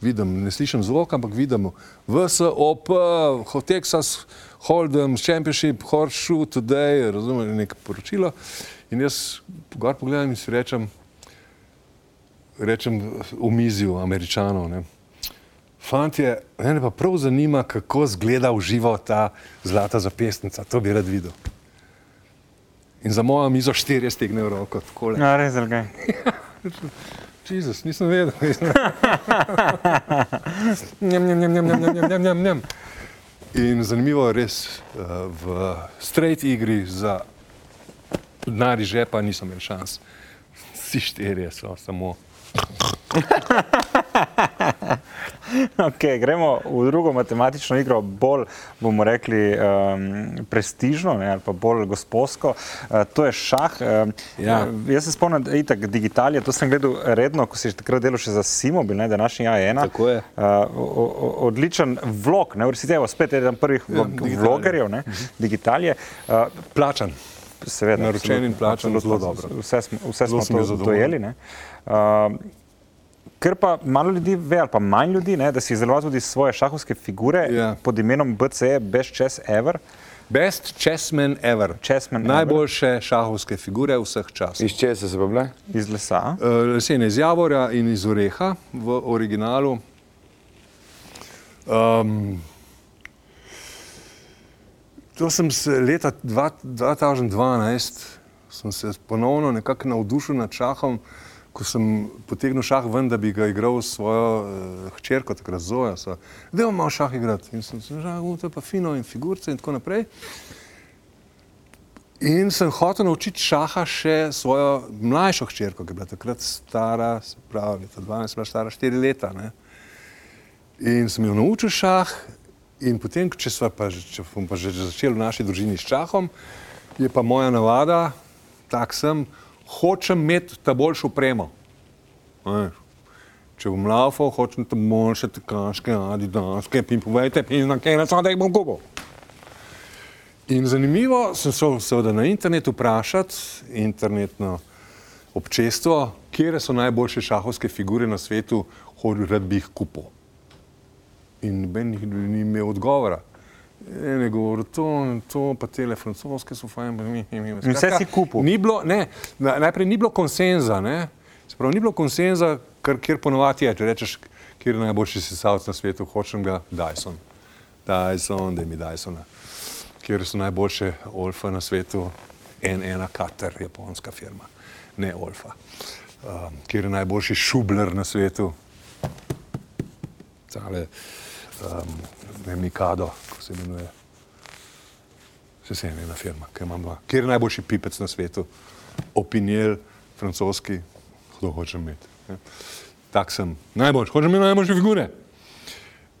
vidim, ne slišim zvok, ampak vidim VSOP, Texas Hold'em, Championship, Horseshoe, Today, razumem, neko poročilo. In jaz pogledam in si rečem, rečem, omizju američanov. Ne. Fantje, mene pa prav zanima, kako izgleda v živo ta zlata zapestnica, to bi rad videl. In za mojo mizo štirje stegnejo roko. Takole. Ja, res je. [laughs] Jezus, nisem vedel. [laughs] njem, njem, njem, njem, njem, njem, njem, njem. In zanimivo je res, eh, v straight igri za denar iz žepa nisem imel šans. Vsi štirje so samo. [laughs] Okay, gremo v drugo matematično igro, bolj bomo rekli um, prestižno ne, ali pa bolj gospodsko. Uh, to je šah. Uh, Ja. Jaz se spomnim, da je itak digitalije, to sem gledal redno, ko si takrat delal še za Simobil, ne, današnji A1. Tako je. Uh, o, o, odličen vlog, ne, v resnici je spet eden prvih Ja, vlog, Digitalije. vlogerjev, ne, digitalije. Uh, Plačan. Seveda, Naročen in plačan, zelo dobro. Vse smo, vse smo to dojeli. ne. Uh, Ker pa malo ljudi ve, ali pa manj ljudi, ne, da si izdeloval tudi svoje šahovske figure Ja. pod imenom BCE, Best Chess Ever. Best chessman ever. Chessman ever. Najboljše šahovske figure vseh časov. Iz česa se pa bile? Iz lesa. Uh, lesene iz Javorja in iz Oreha v originalu. Um, to sem se leta dva- 2012 sem se ponovno nekako navdušil nad šahom, ko sem potegnil šah ven, da bi ga igral s svojo uh, hčerko, takrat Zoja. Da imam malo šah igrati. In sem se rekel, to je pa fino in figurce in tako naprej. In sem hotel naučiti šaha še svojo mlajšo hčerko, ki je bila takrat stara, pravi, leta 12, bila stara 4 leta. Ne? In sem jo naučil šah, in potem, če, pa, če bom pa že začel v naši družini s šahom, je pa moja navada, tak sem, hočem imeti ta boljšo opremo. Če bom laufal, hočem ta boljše tekaške, adidaske, in povejte, in na kaj način, da jih bom kupil. In zanimivo, sem šel seveda na internet vprašati, internetno občestvo, kje so najboljše šahovske figure na svetu, hodil rad bi jih kupil. In noben jih ni imel odgovora. En je govoril, to, to pa tele francoske so fajn. pa mi- mi- mi- In vse si kupil? Ni bilo, ne, na- najprej ni bilo konsenza, ne. Se pravi, ni bilo konsenza, kar, kjer ponovadi je, če rečeš, kjer je najboljši sesalec na svetu, hočem ga Dyson. Dyson, da mi Dysona. Kjer so najboljše Olfa na svetu, N1 Cutter, japonska firma, ne Olfa. Um, kjer je najboljši šubler na svetu, tale, um, Mikado, kako se imenuje. Se se ena firma, ki imam dva. Kjer je najboljši pipec na svetu? Opinjel, francoski, kdo hoče imeti. ne. Tak sem, najboljši, hočem imeti najboljše figure.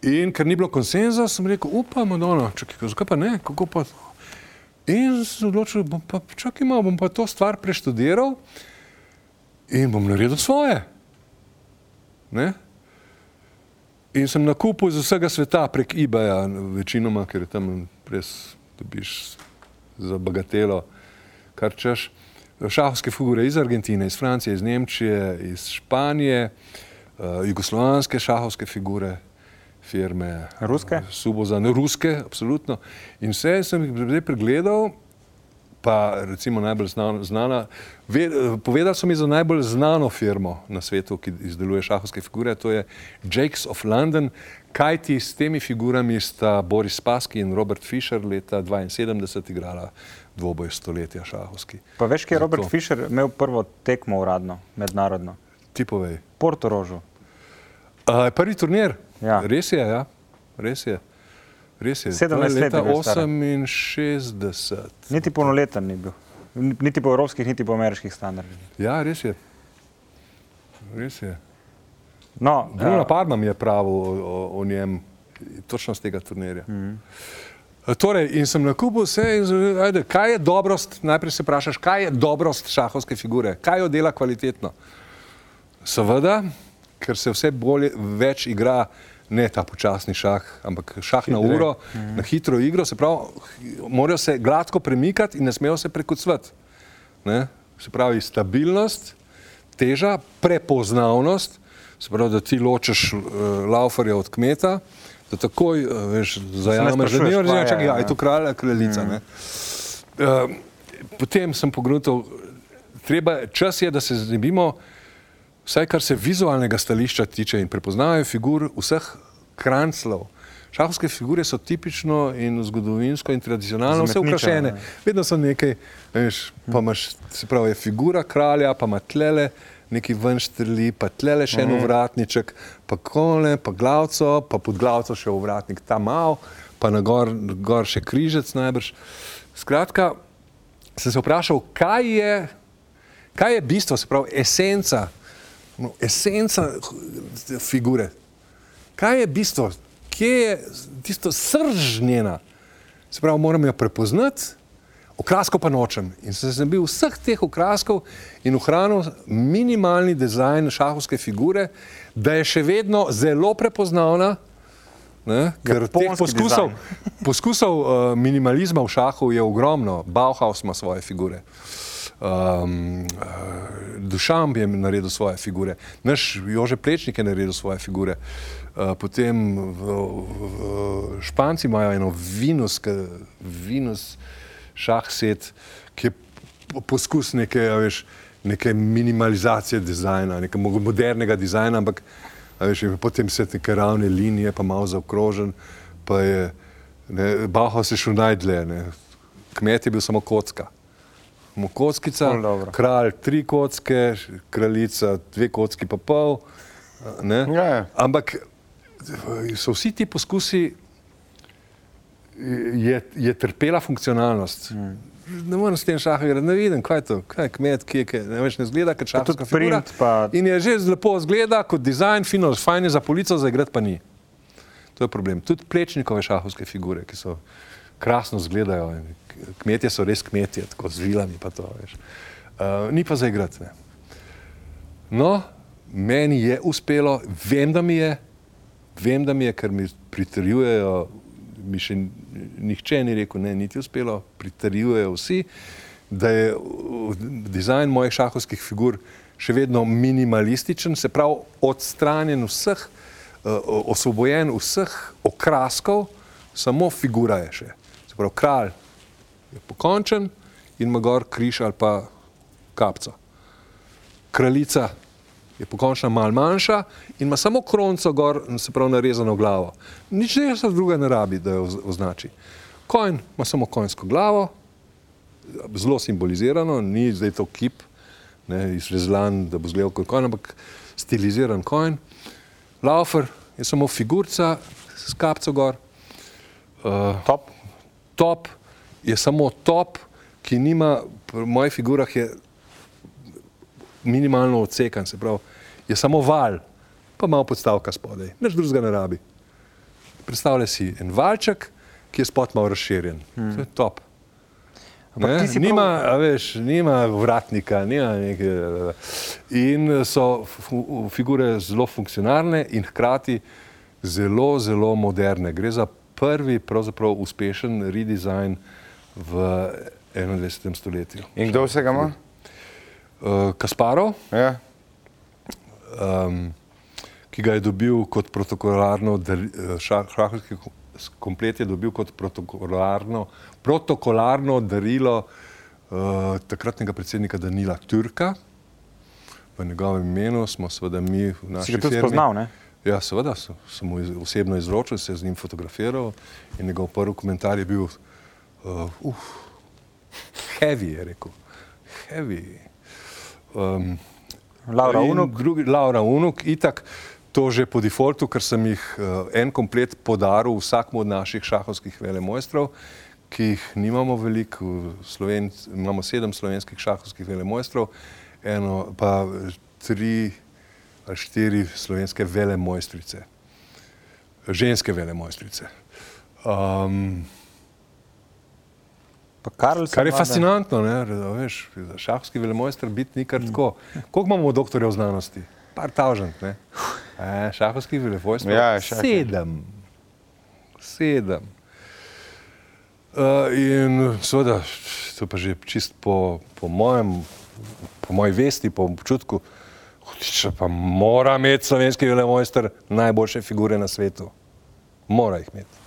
In ker ni bilo konsenza, sem rekel, upam, Madonna, čakaj, zakaj pa ne, kako pa. In sem se odločil, bom pa, čakaj malo, bom pa to stvar preštudiral in bom naredil svoje. Ne? In sem nakupil iz vsega sveta prek eBaya, večinoma, ker je tam res dobiš za bagatelo, kar češ. Šahovske figure iz Argentine, iz Francije, iz Nemčije, iz Španije, uh, jugoslovanske šahovske figure, firme. Ruske? Subozan, ruske, absolutno. In vse sem jih zdaj pregledal, pa recimo najbolj znana, znana ve, povedali so mi za najbolj znano firmo na svetu, ki izdeluje šahovske figure, to je Jakes of London, kajti s temi figurami sta Boris Spassky in Robert Fischer leta 1972 igrala dvoboj stoletja šahovski. Pa veš, kje je Robert Zato. Fischer imel prvo tekmo uradno, mednarodno? Ti povej. Porto Rožu. Uh, prvi turnir? Ja. Res je, ja. Res je. Res je. 17 To je let je leta bil star. 68. Niti polnoleten ni bil. Niti po evropskih, niti po ameriških standardih. Ja, res je. Res je. No, Bruno ja, Parma mi je pravil o, o, o njem, točno z tega turnirja. Mm. Torej, in sem na kupu vse, ajde, kaj je dobrost, najprej se vprašaš, kaj je dobrost šahovske figure, kaj jo dela kvalitetno. Seveda, ker se vse bolje, več igra ne ta počasni šah, ampak šah na uro, mm. na hitro igro, se pravi, morajo se gladko premikati in ne smejo se prekucvati. Ne? Se pravi, stabilnost, teža, prepoznavnost, se pravi, da ti ločeš uh, laufarja od kmeta, da takoj uh, veš, zajameš, da ni več čakaj, ja, je to kralja, kraljica. Mm. Uh, potem sem pogledal, treba, čas je, da se znebimo vsaj kar se vizualnega stališča tiče in prepoznavajo figur vseh kranclov. Šahovske figure so tipično in zgodovinsko in tradicionalno vse ukrašene. Vedno so nekaj, veš, pa imaš, se pravi, je figura kralja, pa ima tlele neki ven štrli, pa tlele še mhm. vratniček, pa kole, pa glavco, pa pod glavco še vratnik tam mal, pa na gor, gor še križec najbrž. Skratka, sem se vprašal, kaj je, kaj je bistvo, se pravi, esenca no, esenca figure. Kaj je bistvo, kje je tisto sržnjena? Se pravi, moram jo prepoznati, okrasko pa nočem. In sem se bil vseh teh okraskov in ohranil minimalni dizajn šahovske figure, da je še vedno zelo prepoznavna. Ne, ker teh poskusov, poskusov uh, minimalizma v šahu je ogromno, Bauhaus ima svoje figure. Uh, um, Dušamp je naredil svoje figure, naš Jože Plečnik je naredil svoje figure. Uh, potem v, v, v Španci imajo eno vinus, vinus šah set, ki je poskus neke, veš, neke minimalizacije dizajna, nekega modernega dizajna, ampak veš, potem se neke ravne linije, pa malo zaokrožen, pa je Bauhaus je šel najdlje, kmet je bil samo kocka kockica, kralj tri kocke, kraljica dve kocki pa pol. Ja, ja. Ampak so vsi ti poskusi, je, je trpela funkcionalnost. Hmm. Ne morem s tem šahom igrati, ne vidim, kaj je to, kaj je kmet, ki je, ki ne več ne zgleda, kot šahovska figura. Pa... In je že lepo zgleda, kot dizajn, fino, fajn je za polico, za igrati pa ni. To je problem. Tudi plečnikove šahovske figure, ki so krasno zgledajo kmetje so res kmetje, tako z vilami. To, uh, ni pa za igrati. No, meni je uspelo, vem, da mi je, vem, da mi je, ker mi pritrjujejo, mi še nihče ni rekel, ne, niti uspelo, pritrjujejo vsi, da je dizajn mojih šahovskih figur še vedno minimalističen, se pravi odstranjen vseh, uh, osvobojen vseh okraskov, samo figura je še. Pravi, kralj, je pokončen in ima gor križ ali pa kapco. Kraljica je pokončna mal manjša in ima samo kronco gor, se pravi narezano glavo. Nič ne se druga ne rabi, da jo označi. Kojn ima samo konjsko glavo, zelo simbolizirano, ni zdaj to kip, ne, izrezlan, da bo zgledal kot konj, ampak stiliziran konj. Laufer je samo figurca s kapco gor. Uh. Top je samo top, ki nima, v mojih figurah je minimalno odsekan, se pravi, je samo val, pa malo podstavka spodaj, nič drugega ne rabi. Predstavljaj si en valček, ki je spod malo razširjen. Hmm. To je top. Nima, prav... veš, nima vratnika, nima neke, in so figure zelo funkcionalne in hkrati zelo, zelo moderne. Gre za prvi, pravzaprav uspešen redesign v 21. stoletju. In kdo vsega ima? Uh, Kasparov, ja. um, ki ga je dobil kot protokolarno, eh, šahovski komplet je dobil kot protokolarno, protokolarno darilo uh, takratnega predsednika Danila Turka. V njegovem imenu smo seveda mi v našem. Si ga tudi spoznal, ne? Ja, seveda, sem, sem mu osebno izročil, se z njim fotografiral in njegov prvi komentar je bil, uh, uh, heavy, je rekel. Heavy. Um, Laura Unuk. Drugi, Laura Unuk, itak. To že po defaultu, ker sem jih uh, en komplet podaril vsakmu od naših šahovskih velemojstrov, ki jih nimamo veliko, Sloven, imamo sedem slovenskih šahovskih velemojstrov, eno pa tri štiri slovenske velemojstrice, ženske velemojstrice. Um, Kar je fascinantno, ne, veš, za šahski velemojster biti ni kar tako. Koliko imamo doktorjev znanosti? Par tažant, ne? E, šahovskih veleposlov? Ja, šah sedem. Sedem. Uh, in seveda, to pa že čist po, po mojem, po moji vesti, po občutku, če pa mora imeti slovenski velemojster najboljše figure na svetu. Mora jih imeti.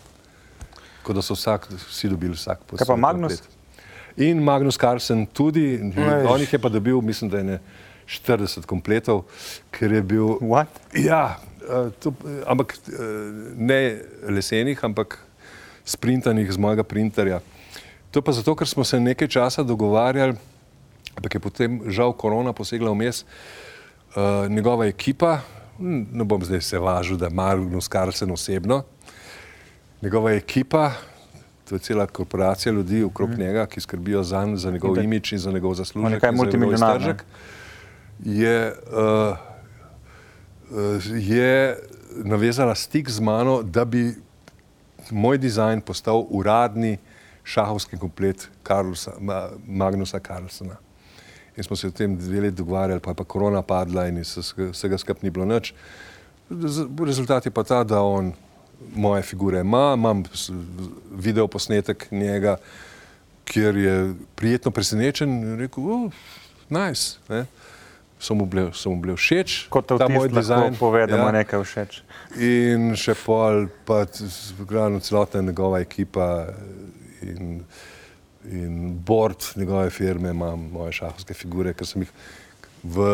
Kot da so vsak, vsi dobili vsak po Kaj pa Magnus? komplet. In Magnus Carlsen tudi, Ej. on jih je pa dobil, mislim, da je ne 40 kompletov, ker je bil. What? Ja, eh, to, ampak eh, ne lesenih, ampak sprintanih z mojega printerja. To pa zato, ker smo se nekaj časa dogovarjali, ampak je potem žal korona posegla vmes. Uh, njegova ekipa, hm, ne bom zdaj se važil, da Magnus Carlsen osebno, njegova ekipa, to je cela korporacija ljudi okrog mm. njega, ki skrbijo za, za njegov da- imič in za njegov zaslužek. nekaj in za njegov multimilijonar, ne? iztržek, Je, uh, je navezala stik z mano, da bi moj dizajn postal uradni šahovski komplet Karlusa, Ma, Magnusa Carlsena. In smo se o tem dve leti dogovarjali, pa je pa korona padla in se vse- vsega skup ni bilo nič. Rezultat je pa ta, da on moje figure ima, imam video posnetek njega, kjer je prijetno presenečen in rekel, oh, nice. Ne? So mu bile, so mu bile všeč, Kot ta moj avtist lahko dizajn. pove, da Ja. mu je nekaj všeč. In še pol, pa glavno celotna njegova ekipa in, in board njegove firme ima moje šahovske figure, ker sem jih v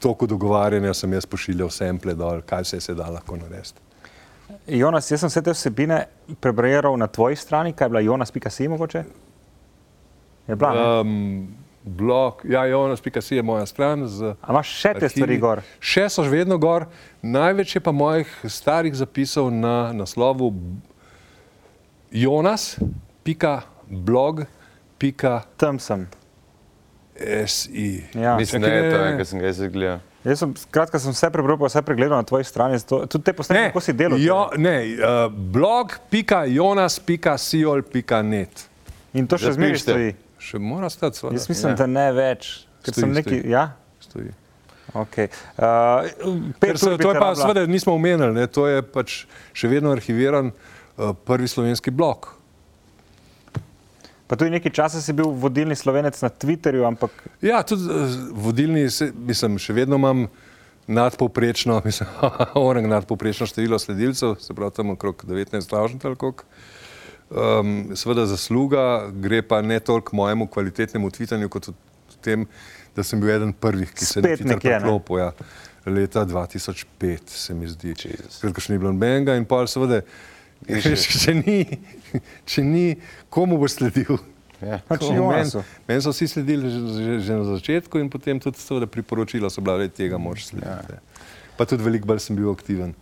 toku dogovarjanja sem jaz pošiljal sample dol, kaj vse se da lahko narediti. Jonas, jaz sem vse te vsebine prebrajeral na tvoji strani, kaj je bila jonas.si mogoče? Je bila, ne? Um, blog, ja, jonas.si je moja stran. Z, A imaš še te arhivi. stvari gor? Še so še vedno gor. Največ je pa mojih starih zapisov na naslovu jonas.blog.si. Tam sem. Ja. Mislim, da je to, kar sem ga jaz gledal. Jaz sem, skratka, sem vse prebral, pa vse pregledal na tvoji strani, zato, tudi te posnetke, kako si delal. jo, ne uh, blog.jonas.siol.net. In to še zmeraj stoji. Še mora stati, seveda. Jaz mislim, Ja. da ne več. Ker Stoji, sem neki, stoji. ja, Stoji. okay. uh, Ker so, to je pa, seveda, nismo omenili, ne, to je pač še vedno arhiviran uh, prvi slovenski blog. Pa tudi nekaj časa si bil vodilni slovenec na Twitterju, ampak Ja, tudi eh, vodilni, mislim, še vedno imam nadpovprečno, mislim, [laughs] orang nadpovprečno število sledilcev, se pravi tam okrog 19 tisoč ali koliko. Um, seveda zasluga gre pa ne toliko mojemu kvalitetnemu tvitanju, kot tem, da sem bil eden prvih, ki se je na Spet Twitter nekje, ne? priklopil. Ja. Leta 2005 se mi zdi. Jesus. Ker še ni bilo nobenega in pa seveda, če, [laughs] če, ni, če ni, komu boš sledil? Ja. pač Meni Jonasu. men so vsi sledili že, že, že na začetku in potem tudi seveda priporočila so bila, da tega moraš slediti. Ja. Pa tudi veliko bolj sem bil aktiven.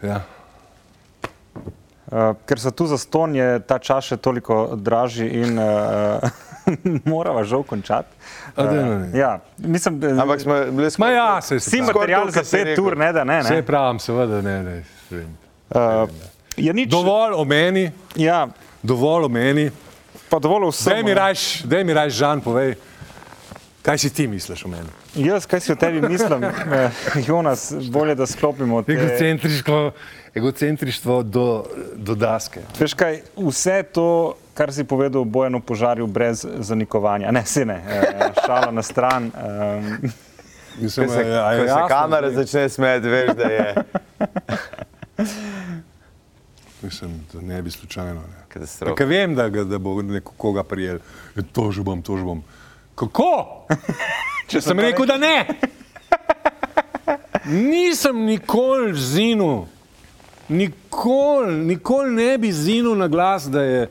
Ja. Uh, ker so tu za ston, je ta čas še toliko dražji in uh, [laughs] morava žal končati. A, daj, no, ne. ja, mislim, Ampak smo bili Ma ja, se vsi se material za pet rekel. ur, ne da ne. Ne. pravim, seveda ne. ne. Uh, je nič, Dovolj o meni, ja, dovolj o meni. pa dovolj vse. Daj mi rajš, daj mi rajš, Žan, povej, kaj si ti misliš o meni? Jaz, kaj si o tebi mislim, [laughs] eh, Jonas, bolje, da sklopimo te. Egocentriško, egocentrištvo do, do daske. Veš kaj, vse to, kar si povedal o Bojanu požarju brez zanikovanja, ne, se ne, eh, šala na stran. Um, Mislim, Ko se, je ko se kamera začne smeti, veš, da je [laughs] [laughs] Mislim, da ne bi slučajno. Ne. Ker vem, da, ga, da bo nekoga prijel. E, Tožil bom, tožil bom. Kako? [laughs] Če sem rekel, da ne. [laughs] Nisem nikoli zinil, nikoli, nikoli ne bi zinil na glas, da je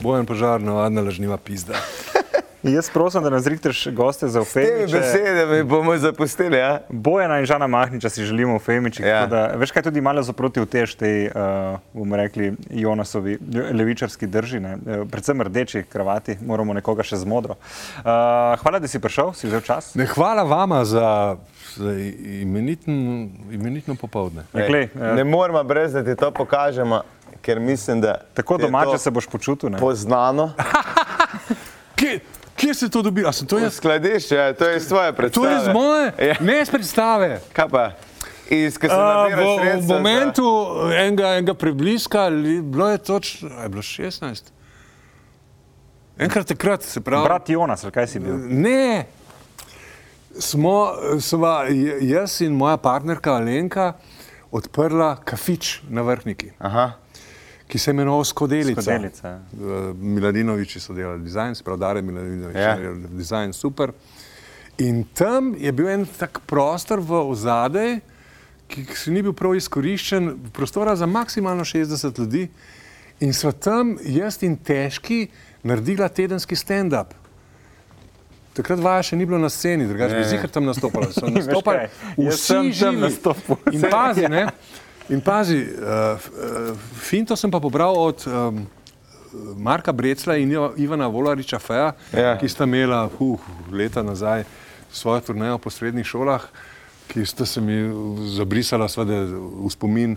bojen požar navadna lažniva pizda. Jaz prosim, da nas zrihteš goste za S temi Ofemiče. besedami bomo zapustili, ja? Bojana in Žana Mahniča si želimo v Femičih. Ja. Ja. Veš kaj, tudi malo zaproti v tež tej, uh, bomo rekli, Jonasovi levičarski drži, ne? Eh, predvsem rdeči kravati, moramo nekoga še z modro. Uh, hvala, da si prišel, si vzel čas. Ne, hvala vama za, za imeniten, imenitno popovdne. Glej, Ne, ne moramo brez, da ti to pokažemo, ker mislim, da Tako domače se boš počutil. Ne? Poznano. [laughs] Kje, kje ste to sem to jaz? Skladišče, ja, to je iz tvoje To predstave. je z moje, Ja. ne z predstave. Kaj pa? iz, se A, v, v sredstva za- momentu enega, enega prebliska, li- bilo je točno, je bilo 16. Enkrat takrat, se pravi. Brat Jonas, ali kaj si bil? Ne, smo, sva, jaz in moja partnerka Alenka odprla kafič na vrhniki, Aha. Ki se je imenoval Skodelica. Skodelica, ja. Eh, Miladinoviči so delali dizajn, sprav Dare Miladinovič Ja. je delal dizajn, super. In tam je bil en tak prostor v ozadej, ki se ni bil prav izkoriščen, prostora za maksimalno 60 ljudi. In so tam jaz in težki naredila tedenski stand-up. Takrat vaja še ni bilo na sceni, drugače bi zihar tam nastopala. [laughs] Nastopali vsi živi. nastopil. In pazi, ne? [laughs] In pazi, uh, Finto sem pa pobral od um, Marka Brecla in Iva- Ivana Volariča Feja, Ja. ki sta imela uh, leta nazaj svojo turnejo po srednjih šolah, ki sta se mi zabrisala svede, v spomin,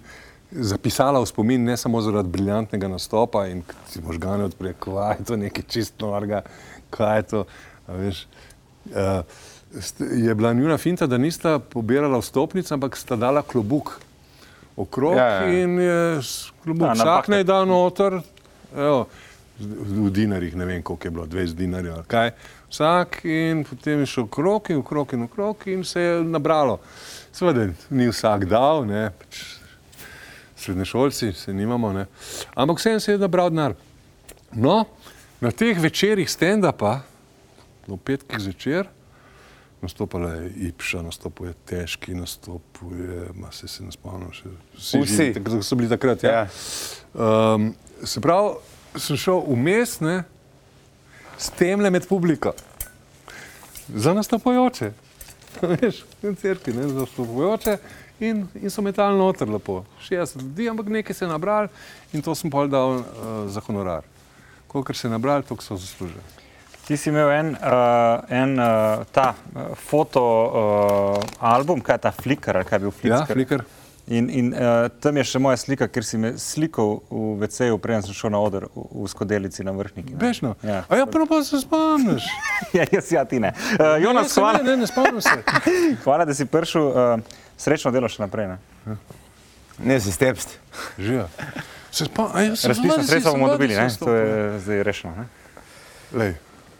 zapisala v spomin ne samo zaradi briljantnega nastopa in si možgane odpre, kaj je to nekaj čist novega, kaj je to, veš. Uh, je bila njuna finta, da nista pobirala vstopnic, ampak sta dala klobuk okrog Ja, ja, ja. in je klobuk Ja, ja, na vsak naj paket. da noter, evo, v dinarjih, ne vem koliko je bilo, 20 dinarjev ali kaj. Vsak in potem je šel krok in krok in krok in se je nabralo. Seveda ni vsak dal, ne, pač srednješolci se nimamo, ne. ampak vsem se je nabral denar. No, na teh večerjih stand-upa, v petkih zvečer, nastopala je Ipša, nastopil je težki, nastopil je, ma se, se ne spomnim še, vsi, Vsi. živi, tako so bili takrat. Ja. Ja. Um, se pravi, sem šel vmes, ne, s temle med publiko, za nastopajoče. [laughs] Veš, koncerti, ne, za nastopajoče in, in so metali noter lepo. 60 ljudi, ampak nekaj se je nabral in to sem pol dal uh, za honorar. Kolikor se je nabral, toliko so zaslužili. Ti si imel en, uh, en uh, ta uh, foto uh, album, kaj je ta Flickr, ali kaj je bil Flickr? Ja, fliker. In, in uh, tam je še moja slika, ker si me slikal v WC-ju, preden sem šel na oder v, v skodelici na vrhniki. ne. Bešno. Ja. A ja, prav pa se spomniš. [laughs] ja, jaz ja, ti ne. Uh, Jonas, Ne, hvala, Ne, ne, ne spomnim se. [laughs] hvala, da si prišel. Uh, srečno delo še naprej. Ne? Ne se stepst. Živijo. Se spomnim, a ja, se Razpisna spomnim, sredstva se bomo dobili, ne? to je zdaj rešeno. Ne? Lej.